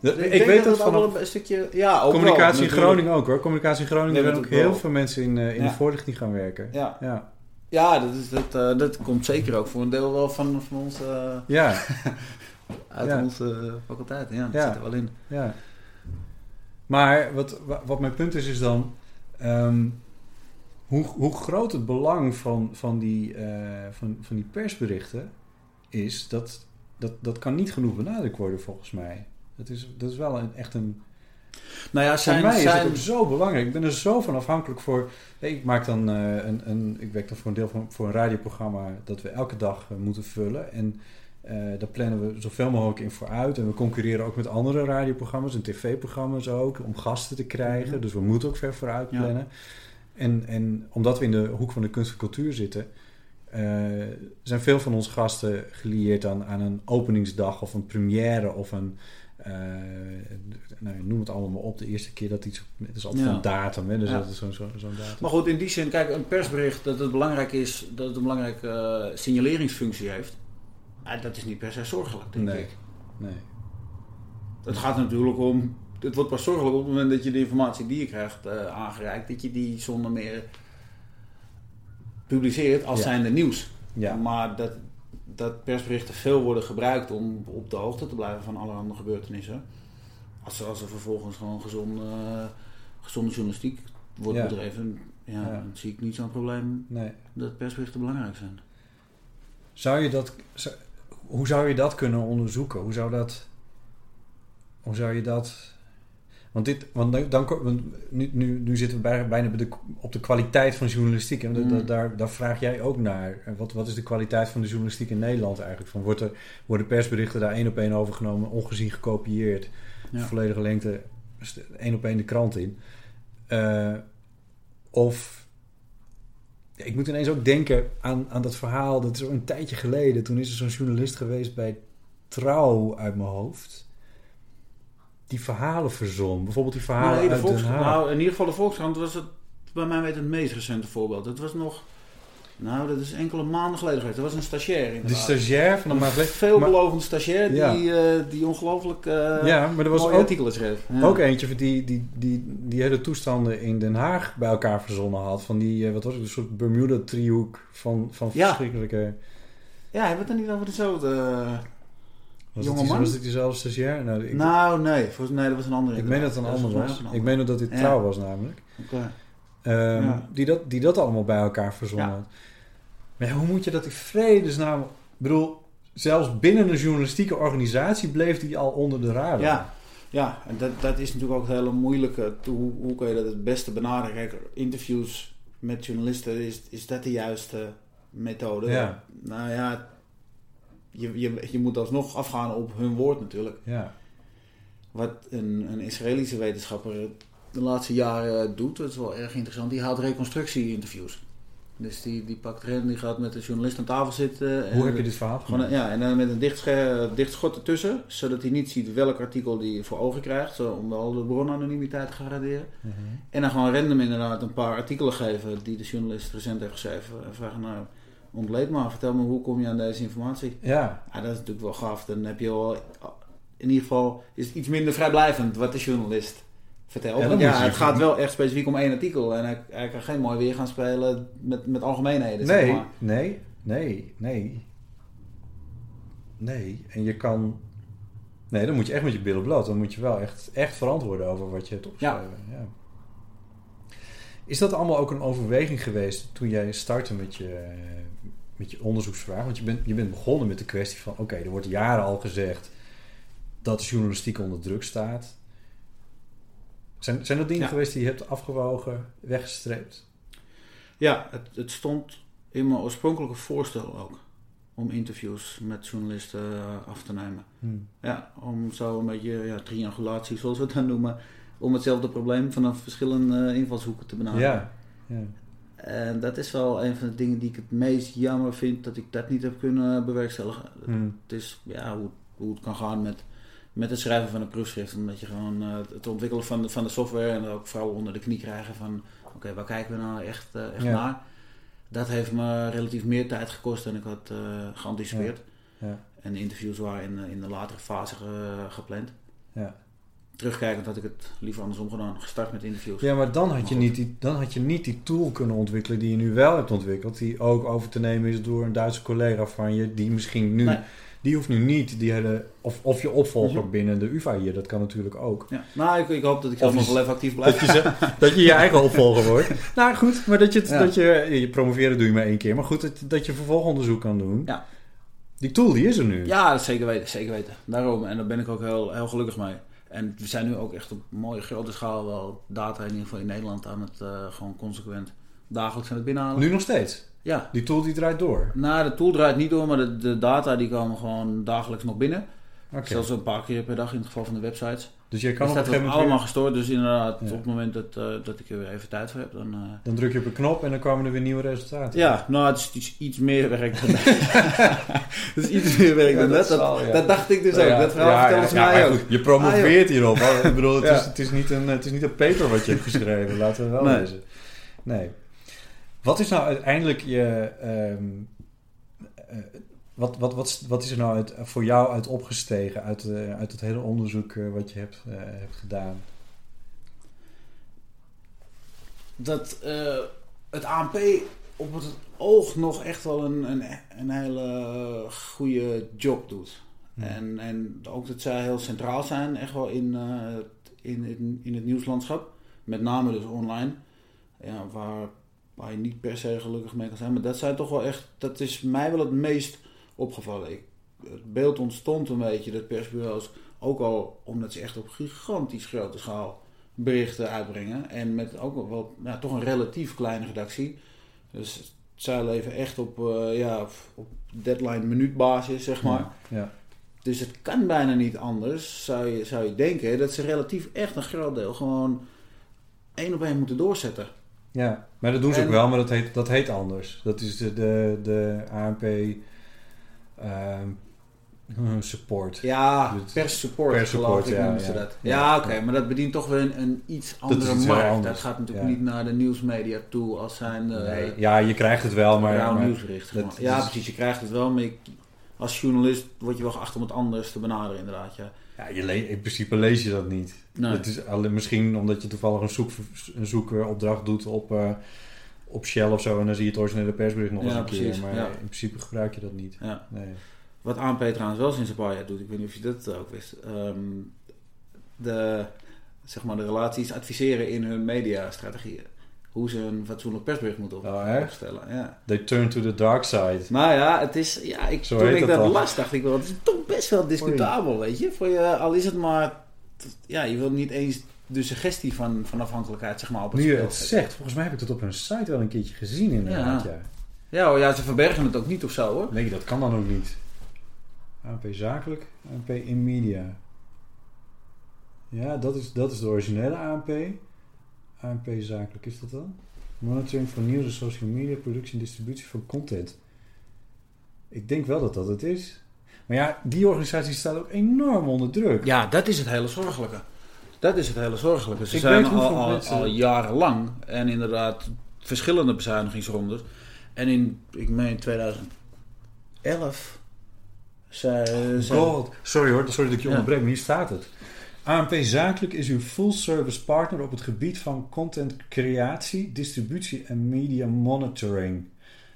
Nou, ik, weet dat dat vanaf- een stukje... Ja, ook Communicatie wel, in. Groningen ook hoor. Communicatie in Groningen zijn ook heel wel. veel mensen in, eh, in Ja. de voorlichting gaan werken. Ja, Ja. ja dat, is, dat, eh, dat komt zeker ook voor een deel wel van, van ons, eh, Ja, uit Ja. onze faculteit. Ja, dat zit er wel in. ja. Maar wat, wa- wat mijn punt is, is dan... ehm, hoe, hoe groot het belang van, van, die, van, van die persberichten is... Dat, dat, dat kan niet genoeg benadrukt worden volgens mij. Dat is, dat is wel een, echt een... Nou ja, Voor zijn, mij is zijn, het ook zo belangrijk. Ik ben er zo van afhankelijk voor. Ik maak dan eh, een, een. Ik werk dan voor een deel van voor een radioprogramma dat we elke dag eh, moeten vullen. En eh daar plannen we zoveel mogelijk in vooruit. En we concurreren ook met andere radioprogramma's en tv-programma's ook om gasten te krijgen. Mhm. Dus we moeten ook ver vooruit Ja. plannen. En, en omdat we in de hoek van de kunst en cultuur zitten. Eh, zijn veel van onze gasten gelieerd aan, aan een openingsdag of een première of een, eh, nou, noem het allemaal op. De eerste keer dat iets, het is altijd Ja. een datum, hè? Dus Ja. dat is zo'n zo, zo'n datum. Maar goed, in die zin, kijk, een persbericht dat het belangrijk is, dat het een belangrijke eh, signaleringsfunctie heeft. dat is niet per se zorgelijk, denk Nee. ik. Nee. Het gaat natuurlijk om, het wordt pas zorgelijk op het moment dat je de informatie die je krijgt aangereikt, dat je die zonder meer publiceert als Ja. zijnde nieuws. Ja. Maar dat, dat persberichten veel worden gebruikt om op de hoogte te blijven van allerhande gebeurtenissen. Als er, als er vervolgens gewoon gezonde, gezonde journalistiek wordt Ja. bedreven, ja, Ja. dan zie ik niet zo'n probleem nee. dat persberichten belangrijk zijn. Zou je dat, zou- hoe zou je dat kunnen onderzoeken? Hoe zou dat, hoe zou je dat, Want, dit, want dan, want nu, nu, nu zitten we bij, bijna de, op de kwaliteit van journalistiek. En Mm. da- daar, daar vraag jij ook naar. Wat, wat is de kwaliteit van de journalistiek in Nederland eigenlijk? Van, wordt er, worden persberichten daar één op één overgenomen, ongezien gekopieerd, Ja. volledige lengte, één op één de krant in? Eh, of ik moet ineens ook denken aan, aan dat verhaal. Dat is een tijdje geleden. Toen is er zo'n journalist geweest bij Trouw uit mijn hoofd. Die verhalen verzon. Bijvoorbeeld die verhalen Nee, de uit Den Volkskrant, Haag. nou, in ieder geval de Volkskrant was het bij mij weet het meest recente voorbeeld. Het was nog, nou dat is enkele maanden geleden geweest. Dat was een stagiair de inderdaad. stagiair van de Een maand veelbelovende stagiair Ja. die, eh, die ongelooflijk eh Ja, maar er was mooie ook- artikelen schreef. Ja. Ook eentje die, die, die, die hele toestanden in Den Haag bij elkaar verzonnen had. Van die, eh, wat was het, een soort Bermuda-driehoek van, van Ja. verschrikkelijke... Ja, hebben we het dan niet over dezelfde Was jonge die- man? was het diezelfde stagiair? Nou, ik, nou, nee, volgens, nee, dat was een andere. ik meen dat het een ander was. Ik een meen dat dit Ja. trouw was namelijk. Oké. Ehm, Ja. die, dat, die dat allemaal bij elkaar verzonnen Ja. had. Maar hoe moet je dat in vredesnaam... Ik bedoel, zelfs binnen een journalistieke organisatie bleef die al onder de radar. Ja, ja en dat, dat is natuurlijk ook het hele moeilijke. Hoe, hoe kun je dat het beste benaderen? Kijk, interviews met journalisten, is, is dat de juiste methode? Ja. Nou ja, je, je, je moet alsnog afgaan op hun woord natuurlijk. Ja. Wat een, een Israëlische wetenschapper de laatste jaren doet, dat is wel erg interessant. Die houdt reconstructie-interviews. Dus die, die pakt erin, die gaat met de journalist aan tafel zitten. en- Hoe heb je dit verhaal gewoon, ja, en dan met een dicht, schot ertussen, zodat hij niet ziet welk artikel hij voor ogen krijgt, zo, om wel de bronanonimiteit te garanderen. Mhm. En dan gewoon random inderdaad een paar artikelen geven die de journalist recent heeft geschreven. En vragen, nou, ontleed maar, vertel me hoe kom je aan deze informatie? Ja. Ja, dat is natuurlijk wel gaaf. Dan heb je wel, in ieder geval, is het iets minder vrijblijvend wat de journalist vertelt. Ja, Want ja, het gaat wel echt specifiek om één artikel. En hij, hij kan geen mooi weer gaan spelen met, met algemeenheden. zeg Nee, maar. nee, nee, nee. Nee, en je kan... Nee, dan moet je echt met je billen bloot. Dan moet je wel echt, echt verantwoorden over wat je hebt opgeschreven. Ja. Is dat allemaal ook een overweging geweest toen jij startte met je, met je onderzoeksvraag? Want je bent, je bent begonnen met de kwestie van... Oké, er wordt jaren al gezegd dat de journalistiek onder druk staat. Zijn, zijn dat dingen Ja. geweest die je hebt afgewogen, weggestreept? Ja, het, het stond in mijn oorspronkelijke voorstel ook. Om interviews met journalisten eh, af te nemen. Hmm. Ja, om zo een beetje ja, triangulatie, zoals we het dan noemen. Om hetzelfde probleem vanaf verschillende invalshoeken te benaderen. Ja, ja. En dat is wel een van de dingen die ik het meest jammer vind dat ik dat niet heb kunnen bewerkstelligen. Hmm. Het is ja, hoe, hoe het kan gaan met, met het schrijven van een proefschrift. Omdat je gewoon eh, het ontwikkelen van de, van de software en ook vooral onder de knie krijgen van oké, waar kijken we nou echt, eh, echt Ja. naar? Dat heeft me relatief meer tijd gekost dan ik had eh, geanticipeerd. Ja. En de interviews waren in, de- in de latere fase ge- gepland. Ja. Terugkijkend had ik het liever andersom gedaan. Gestart met interviews. Ja, maar dan had, je niet die, dan had je niet die tool kunnen ontwikkelen die je nu wel hebt ontwikkeld. Die ook over te nemen is door een Duitse collega van je. Die misschien nu... Nee. Die hoeft nu niet die hele... Of, of je opvolger Mhm. binnen de UvA hier. Dat kan natuurlijk ook. Ja. Nou, ik, ik hoop dat ik zelf nog wel even actief blijf. Dat je, ze- dat je je eigen opvolger wordt. Nou goed, maar dat je, het, Ja. dat je... Je promoveren doe je maar één keer. Maar goed, dat, dat je vervolgonderzoek kan doen. Ja. Die tool die is er nu. Ja, dat zeker weten, zeker weten. Daarom, en daar ben ik ook heel, heel gelukkig mee. En we zijn nu ook echt op mooie grote schaal wel data in ieder geval in Nederland aan het eh, gewoon consequent dagelijks aan het binnenhalen. Nu nog steeds. Ja. Die tool die draait door. Nou, de tool draait niet door, maar de, de data die komen gewoon dagelijks nog binnen. Oké. Zelfs een paar keer per dag in het geval van de websites. Dus jij Dat kan op een staat gegeven ook moment allemaal weer- gestoord. Dus inderdaad, Ja. op het moment dat, eh, dat ik er weer even tijd voor heb, dan... eh, Dan druk je op een knop en dan komen er weer nieuwe resultaten. Ja, nou, het is iets, iets meer werk dan dat. het is iets meer werk Ja, dan dat dat. Dat, zal, ja. dat dacht ik dus Ja, ook. Dat verhaal Ja, vertellen ja, ze ja, mij maar ook. goed, je promoveert hierop. hè? Ik bedoel, het, Ja. is, het, is niet een, het is niet een paper wat je hebt geschreven. Laten we wel Nee. lezen. Nee. Wat is nou uiteindelijk je... ehm, eh, wat, wat, wat, wat is er nou uit, voor jou uit opgestegen uit, eh, uit het hele onderzoek eh, wat je hebt, eh, hebt gedaan? dat het ANP op het oog nog echt wel een, een, een hele goede job doet. En, en ook dat zij heel centraal zijn, echt wel in, in, in, in het nieuwslandschap. Met name dus online. Ja, waar, waar je niet per se gelukkig mee kan zijn. Maar dat zijn toch wel echt, dat is mij wel het meest opgevallen. Ik, het beeld ontstond een beetje dat persbureaus Ook al omdat ze echt op gigantisch grote schaal berichten uitbrengen. En met ook wel ja, toch een relatief kleine redactie. Dus zij leven echt op, eh, ja, op deadline minuutbasis, zeg maar. Ja. Dus het kan bijna niet anders, zou je, zou je denken, dat ze relatief echt een groot deel gewoon één op één moeten doorzetten. Ja, maar dat doen ze En- ook wel, maar dat heet, dat heet anders. Dat is de, de, de ANP support. Ja, Het- per support, per support, geloof ik, ja, noemen ze ja. dat. Ja. Ja, oké, maar dat bedient toch weer een, een iets andere iets markt. anders. Dat gaat natuurlijk Ja. niet naar de nieuwsmedia toe als zijn... eh, Nee, ja, je krijgt het wel, maar... nieuwsbericht. dat. Ja, is- precies, je krijgt het wel, maar je- als journalist word je wel geacht om het anders te benaderen inderdaad. Ja. Ja, je in principe lees je dat niet. Nee. Het is alleen, misschien omdat je toevallig een, zoek, een zoekopdracht doet op, eh, op Shell of zo... en dan zie je het originele persbericht nog Ja, eens een precies, keer. Maar ja. in principe gebruik je dat niet. Ja. Nee. Wat ANP trouwens wel sinds een paar jaar doet, ik weet niet of je dat ook wist. Ehm, de, zeg maar de relaties adviseren in hun mediastrategieën. Hoe ze een fatsoenlijk persbericht moeten op- Oh, opstellen. Ja. They turn to the dark side. Maar ja, het is, ja ik, Zo toen ik dat dat las, dacht ik wel, het is toch best wel discutabel, weet je. Voor je. Al is het maar, ja, je wil niet eens de suggestie van, van afhankelijkheid zeg maar, op het Nu je het zegt, volgens mij heb ik het op hun site wel een keertje gezien inderdaad. Ja. Ja. Ja, ja, ze verbergen het ook niet of zo hoor. Nee, dat kan dan ook niet. ANP zakelijk, ANP in media. Ja, dat is, dat is de originele ANP. ANP zakelijk is dat dan? Monitoring van nieuws en social media, productie en distributie van content. Ik denk wel dat dat het is. Maar ja, die organisatie staat ook enorm onder druk. Ja, dat is het hele zorgelijke. Dat is het hele zorgelijke. Ze Ik zijn al, al, mensen- al jarenlang en inderdaad verschillende bezuinigingsrondes. En in, ik meen 2011, zei, zei- God. Sorry hoor, sorry dat ik je Ja. onderbreek, maar hier staat het. ANP Zakelijk is uw full-service partner op het gebied van content creatie, distributie en media monitoring.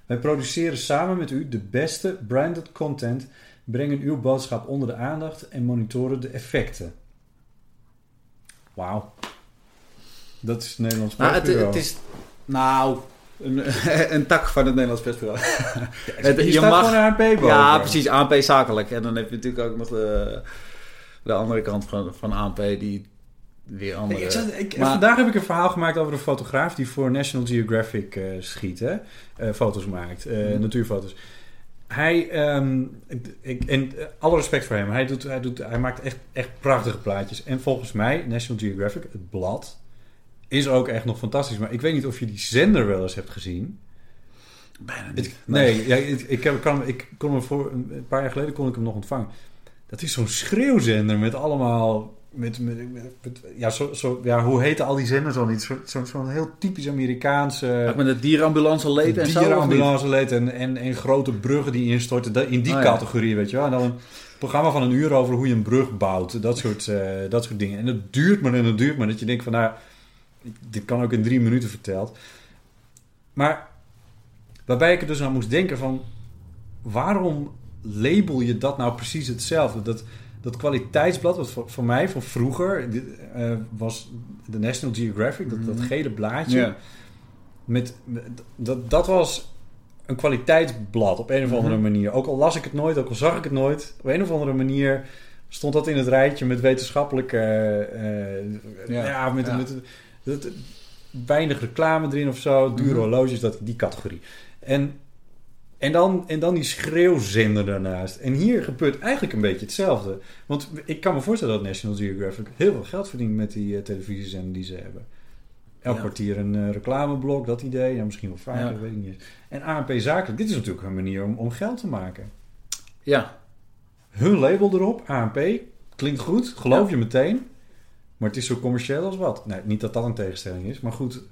Wij produceren samen met u de beste branded content, brengen uw boodschap onder de aandacht en monitoren de effecten. Wauw. Dat is het Nederlands Nou, het, persbureau. het is, nou, een, een tak van het Nederlands persbureau. Het- Hier je staat mag- gewoon ANP boven. Ja, precies, ANP zakelijk. En dan heb je natuurlijk ook nog de, de andere kant van, van ANP die weer andere... Ik, zat- ik- Maar- vandaag heb ik een verhaal gemaakt over een fotograaf die voor National Geographic eh, schiet, hè? Eh, foto's maakt, eh, Mhm. natuurfoto's. Hij, ehm, ik, en eh, alle respect voor hem, hij, doet, hij, doet, hij maakt echt, echt prachtige plaatjes. En volgens mij, National Geographic, het blad, is ook echt nog fantastisch. Maar ik weet niet of je die zender wel eens hebt gezien. Bijna Het- niet. nee, ja, ik, ik, heb, kan, ik kon hem voor een paar jaar geleden kon ik hem nog ontvangen. Dat is zo'n schreeuwzender met allemaal. Met, met, ja, zo, zo, ja, hoe heten al die zenders al niet? Zo'n zo, zo'n heel typisch Amerikaanse. Met de dierenambulance leed en zo. dierenambulance leed en, en, en grote bruggen die instorten. Dat- In die Oh, ja. categorie, weet je wel. En dan een programma van een uur over hoe je een brug bouwt. Dat soort, eh, dat soort dingen. En het duurt maar en het duurt maar. Dat je denkt van, nou, dit kan ook in drie minuten verteld. Maar waarbij ik er dus aan moest denken van... waarom label je dat nou precies hetzelfde? Dat, dat kwaliteitsblad, wat voor, voor mij van vroeger... eh, was de National Geographic, dat, dat Mhm. gele blaadje... Ja. Met, dat, dat was een kwaliteitsblad op een of andere Mhm. manier. Ook al las ik het nooit, ook al zag ik het nooit... op een of andere manier stond dat in het rijtje met wetenschappelijke... eh, eh, Ja. ja, met, Ja. met, met weinig reclame erin of zo. Dure Mhm. horloges, dat, die categorie. En, en, dan, en dan die schreeuwzender daarnaast. En hier gebeurt eigenlijk een beetje hetzelfde. Want ik kan me voorstellen dat National Geographic heel veel geld verdient met die televisiezender die ze hebben. Elk Ja. kwartier een eh, reclameblok, dat idee. Ja, misschien wel vaker, Ja. weet ik niet. En ANP Zakelijk, dit is natuurlijk een manier om, om geld te maken. Ja, Hun label erop, ANP, klinkt goed, geloof Ja. je meteen. Maar het is zo commercieel als wat. Nee, niet dat dat een tegenstelling is, maar goed.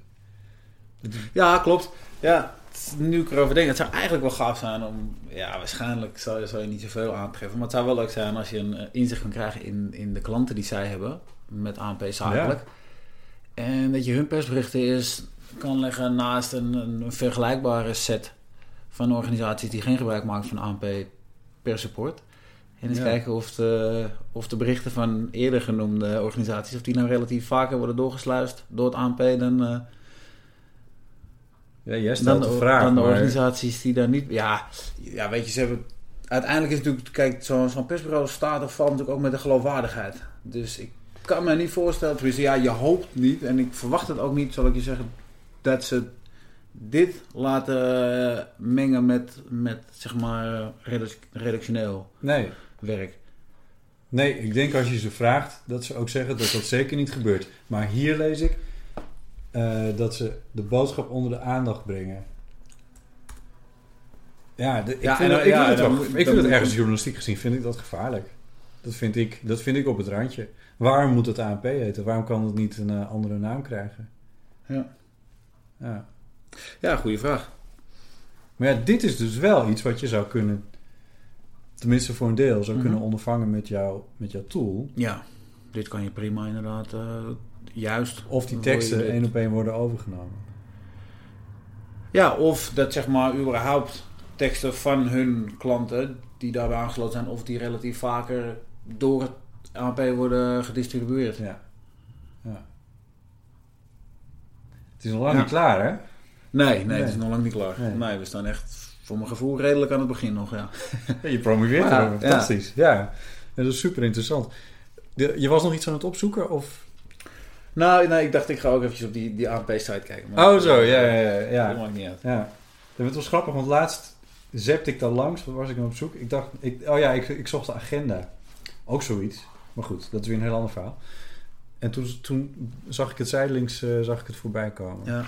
ja klopt. Ja, nu ik erover denk, het zou eigenlijk wel gaaf zijn om... Ja, waarschijnlijk zou je, zou je niet zoveel aantreffen. Maar het zou wel leuk zijn als je een eh, inzicht kan krijgen in, in de klanten die zij hebben. Met ANP zakelijk. En dat je hun persberichten is kan leggen naast een, een vergelijkbare set van organisaties die geen gebruik maken van ANP per support. En eens Ja. kijken of de, of de berichten van eerder genoemde organisaties, of die nou relatief vaker worden doorgesluist door het ANP dan, eh, Ja, jij dan, stelt de, de vraag. dan de organisaties die daar niet... Ja, ja, weet je, ze hebben uiteindelijk is natuurlijk, kijk, zo'n zo'n persbureau staat of valt natuurlijk ook met de geloofwaardigheid. Dus ik kan me niet voorstellen, tenminste, ja, je hoopt niet en ik verwacht het ook niet, zal ik je zeggen, dat ze dit laten eh, mengen met, met zeg maar, redac- redactioneel Nee. werk. Nee, ik denk als je ze vraagt, dat ze ook zeggen dat dat zeker niet gebeurt. Maar hier lees ik eh, dat ze de boodschap onder de aandacht brengen. Ja, de- ik Ja, vind, en dat, dan- ik ja, vind het, wel- ik vind ergens journalistiek gezien vind ik dat gevaarlijk. Dat vind ik, dat vind ik op het randje. Waarom moet het ANP heten? Waarom kan het niet een eh, andere naam krijgen? Ja. Ja. Ja, goede vraag. Maar ja, dit is dus wel iets wat je zou kunnen, tenminste voor een deel, zou Mhm. kunnen ondervangen met, jou, met jouw tool. Ja, dit kan je prima inderdaad eh, juist. Of die teksten één op één worden overgenomen. Ja, of dat zeg maar überhaupt teksten van hun klanten die daarbij aangesloten zijn, of die relatief vaker door het ANP worden gedistribueerd. Ja. ja. Het is nog lang Ja. niet klaar, hè? Nee, nee, Nee. het is nog lang niet klaar. Nee. Nee. we staan echt voor mijn gevoel redelijk aan het begin nog, ja. Ja, je promoveert erover. Fantastisch. Ja. dat is super interessant. De- je was nog iets aan het opzoeken? Of? Nou, nee, ik dacht ik ga ook eventjes op die, die ANP-site kijken. maar- Oh, zo. Ja, ja, ja. Dat maakt niet uit. ja. Het was grappig, want laatst zepte ik daar langs. Wat was ik nou op zoek? Ik dacht, ik, oh ja, ik, ik zocht de agenda. Ook zoiets. Maar goed, dat is weer een heel ander verhaal. En toen, toen zag ik het zijdelings eh, zag ik het voorbij komen. Ja.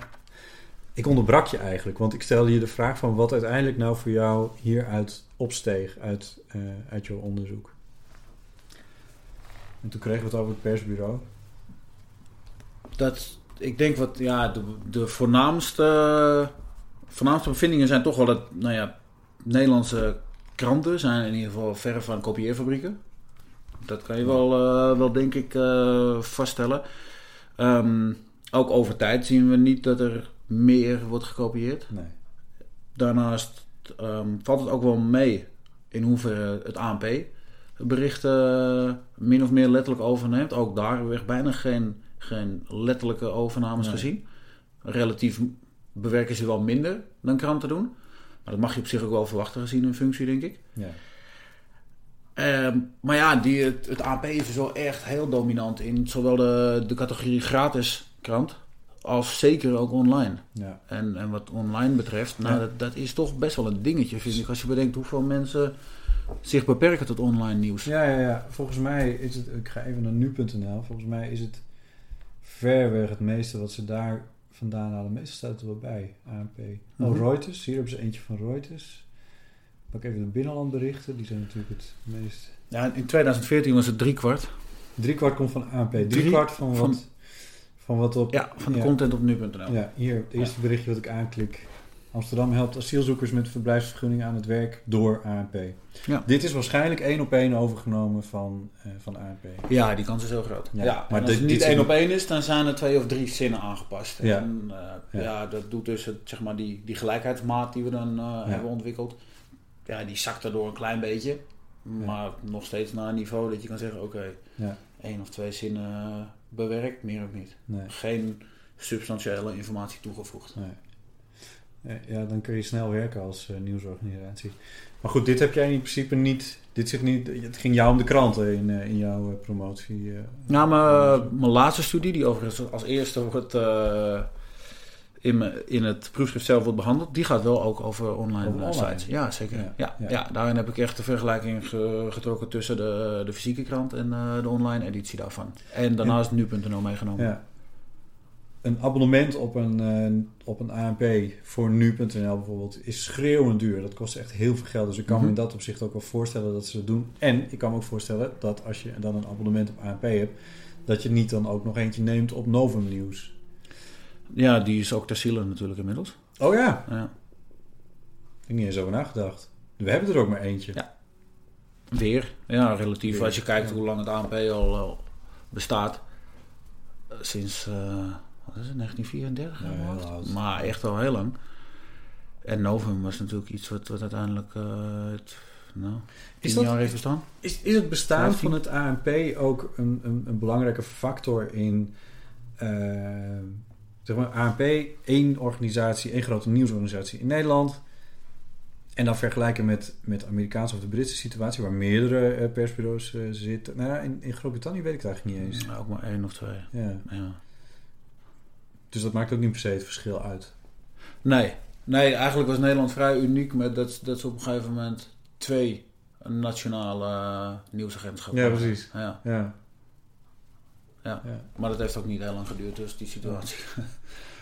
Ik onderbrak je eigenlijk, want ik stelde je de vraag van wat uiteindelijk nou voor jou hieruit opsteeg uit, eh, uit jouw onderzoek. En toen kregen we het over het persbureau. Dat, ik denk wat, ja, de, de voornaamste, voornaamste bevindingen zijn toch wel dat, nou ja, Nederlandse kranten zijn in ieder geval verre van kopieerfabrieken. Dat kan je wel, eh, wel denk ik, eh, vaststellen. Ehm, ook over tijd zien we niet dat er meer wordt gekopieerd. Nee. Daarnaast ehm, valt het ook wel mee in hoeverre het ANP berichten min of meer letterlijk overneemt. Ook daar hebben we echt bijna geen, geen letterlijke overnames Nee. gezien. Relatief bewerken ze wel minder dan kranten doen. Maar dat mag je op zich ook wel verwachten gezien hun functie, denk ik. Ja. Ehm, maar ja, die, het, het ANP is dus wel echt heel dominant in zowel de, de categorie gratis krant als zeker ook online. Ja. En, en wat online betreft, nou, Ja. dat, dat is toch best wel een dingetje, vind ik. Als je bedenkt hoeveel mensen zich beperken tot online nieuws. Ja, ja, ja. Volgens mij is het, ik ga even naar nu.nl. Volgens mij is het ver weg het meeste wat ze daar vandaan halen. Meestal staat het er wel bij, ANP. Oh, Mhm. Reuters. Hier hebben ze eentje van Reuters. Pak even de binnenlandberichten. Die zijn natuurlijk het meest... Ja, in 2014 was het driekwart. Drie kwart komt van ANP. Drie, Drie kwart van, van- wat, van wat op... Ja, van de Ja. content op nu.nl. Ja, hier het eerste berichtje wat ik aanklik. Amsterdam helpt asielzoekers met verblijfsvergunning aan het werk door ANP. Ja. Dit is waarschijnlijk één op één overgenomen van, eh, van ANP. Ja, die kans is heel groot. Ja, Ja, maar als dit- het niet één op één is, dan zijn er twee of drie zinnen aangepast. Ja. En eh, Ja. ja. dat doet dus het, zeg maar, die, die gelijkheidsmaat die we dan eh, hebben ontwikkeld. Ja, die zakt daardoor een klein beetje. Maar nog steeds naar een niveau dat je kan zeggen, oké, Ja. één of twee zinnen bewerkt, meer of niet. Nee. Geen substantiële informatie toegevoegd. Nee. Ja, dan kun je snel werken als eh, nieuwsorganisatie. Maar goed, dit heb jij in principe niet. Dit zit niet. Het ging jou om de kranten in, eh, in jouw eh, promotie. Nou, mijn, mijn laatste studie, die overigens als eerste wordt, in, me- in het proefschrift zelf wordt behandeld, die gaat wel ook over online, Over online. sites. Ja, zeker. Ja, Ja, ja. ja. daarin heb ik echt de vergelijking ge- getrokken tussen de, de fysieke krant en de online editie daarvan. En daarnaast nu.nl meegenomen. Ja. Een abonnement op een, eh, op een ANP voor nu.nl bijvoorbeeld is schreeuwend duur. Dat kost echt heel veel geld. Dus ik kan me Mhm. in dat opzicht ook wel voorstellen dat ze dat doen. En ik kan me ook voorstellen dat als je dan een abonnement op ANP hebt, dat je niet dan ook nog eentje neemt op Novum Nieuws. Ja, die is ook ter ziele natuurlijk inmiddels. Oh ja, Ja. ik heb niet eens over nagedacht. We hebben er ook maar eentje. Ja. Weer. Ja, relatief. Weer, Als je kijkt ja. hoe lang het ANP al eh, bestaat. Eh, sinds, eh, wat is het, 1934? Ja. Maar echt al heel lang. En Novum was natuurlijk iets wat, wat uiteindelijk het, nou, Is dat- jaar heeft bestaan. Is, is het bestaan van het ANP ook een, een, een belangrijke factor in... eh, zeg maar, ANP, één organisatie, één grote nieuwsorganisatie in Nederland. En dan vergelijken met, met de Amerikaanse of de Britse situatie, waar meerdere eh, persbureaus zitten. Nou ja, in, in Groot-Brittannië weet ik het eigenlijk niet eens. Nou, ook maar één of twee. Ja. Ja. Dus dat maakt ook niet per se het verschil uit. Nee. nee, eigenlijk was Nederland vrij uniek met dat, dat ze op een gegeven moment twee nationale uh, nieuwsagentschappen Ja, precies. Ja. Ja. Ja. Ja. Maar dat heeft ook niet heel lang geduurd, dus die situatie.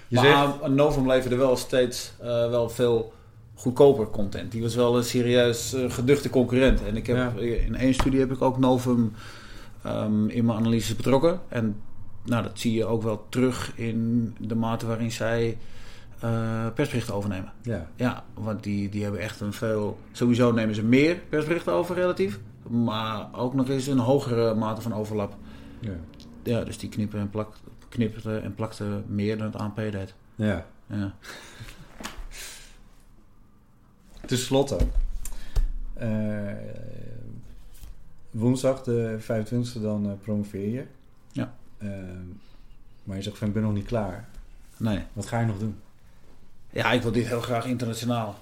Je maar zegt- Novum leverde wel steeds eh, wel veel goedkoper content. Die was wel een serieus eh, geduchte concurrent. En ik heb, Ja. in één studie heb ik ook Novum ehm, in mijn analyses betrokken. En nou, dat zie je ook wel terug in de mate waarin zij eh, persberichten overnemen. Ja. Ja, want die, die hebben echt een veel... Sowieso nemen ze meer persberichten over relatief. Maar ook nog eens een hogere mate van overlap. Ja. Ja, dus die knippen en, plak, knipten en plakten meer dan het ANP deed. ja. Ja. Ten slotte. eh, woensdag, de 25e, dan eh, promoveer je. Ja. Eh, maar je zegt van ik ben nog niet klaar. Nee. Wat ga je nog doen? Ja, ik wil dit heel graag internationaal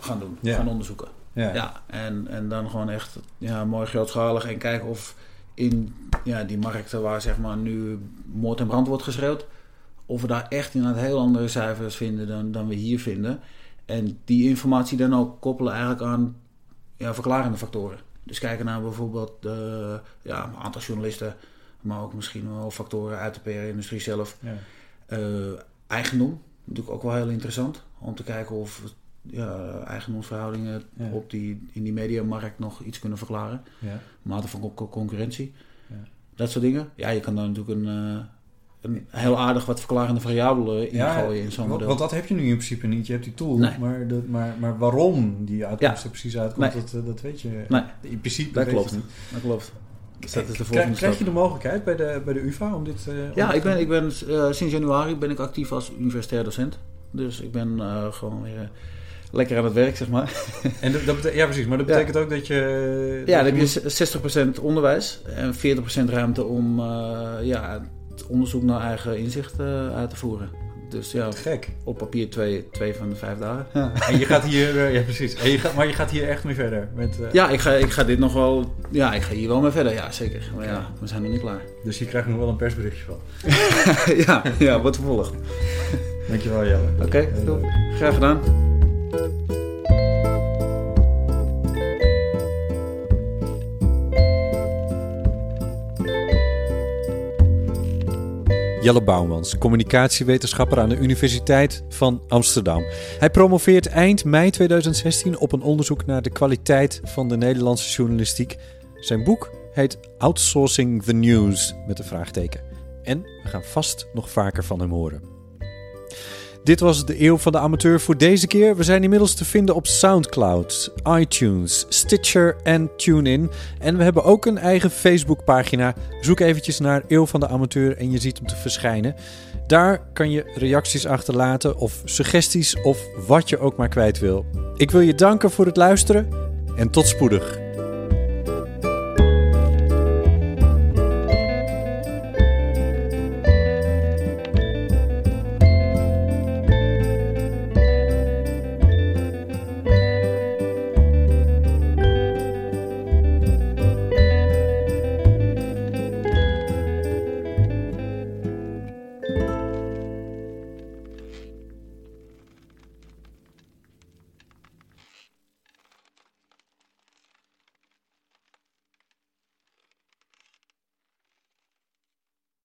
gaan doen. Ja. Gaan onderzoeken. Ja. Ja, en, en dan gewoon echt ja, mooi grootschalig en kijken of in ja, die markten waar zeg maar nu moord en brand wordt geschreeuwd, of we daar echt in heel andere cijfers vinden dan, dan we hier vinden. En die informatie dan ook koppelen eigenlijk aan ja, verklarende factoren. Dus kijken naar bijvoorbeeld eh ja, een aantal journalisten, maar ook misschien wel factoren uit de PR-industrie zelf. Ja. Eh, eigendom, natuurlijk ook wel heel interessant. Om te kijken of ja, eigendomsverhoudingen Ja. op die, in die mediamarkt nog iets kunnen verklaren. Ja. Mate van co- concurrentie. Ja. Dat soort dingen. Ja, je kan daar natuurlijk een, eh, een heel aardig wat verklarende variabelen ingooien in zo'n want, model. want dat heb je nu in principe niet. Je hebt die tool, Nee. maar, maar, maar waarom die uitkomst Ja. er precies uitkomt, Nee. dat, eh, dat weet je. Nee. In principe dat klopt. niet. Dat klopt. Dus dat is de Krijg, volgende krijg je de mogelijkheid bij de, bij de UvA om dit... eh, om Ja, ik te ben, doen? ik ben eh, sinds januari ben ik actief als universitair docent. Dus ik ben eh, gewoon weer lekker aan het werk, zeg maar. En dat, dat bete- ja, precies. Maar dat Ja. betekent ook dat je... Ja, dat dan heb je 60% onderwijs en 40% ruimte om eh, ja, het onderzoek naar eigen inzicht eh, uit te voeren. Dus ja, Gek. op papier twee, twee van de vijf dagen. Ja, En je gaat hier... eh, ja, precies. En je gaat, maar je gaat hier echt mee verder. Met, eh, ja ik, ga, ik ga dit nog wel... Ja, ik ga hier wel mee verder. Ja, zeker. Maar ja, we zijn nog niet klaar. Dus je krijgt nog wel een persberichtje van. ja, ja, wordt vervolgd. Dankjewel, Jelle. Oké, leuk. graag gedaan. Jelle Bouwmans, communicatiewetenschapper aan de Universiteit van Amsterdam. Hij promoveert eind mei 2016 op een onderzoek naar de kwaliteit van de Nederlandse journalistiek. Zijn boek heet Outsourcing the News met een vraagteken. En we gaan vast nog vaker van hem horen. Dit was de Eeuw van de Amateur voor deze keer. We zijn inmiddels te vinden op SoundCloud, iTunes, Stitcher en TuneIn. En we hebben ook een eigen Facebookpagina. Zoek eventjes naar Eeuw van de Amateur en je ziet hem te verschijnen. Daar kan je reacties achterlaten of suggesties of wat je ook maar kwijt wil. Ik wil je danken voor het luisteren en tot spoedig.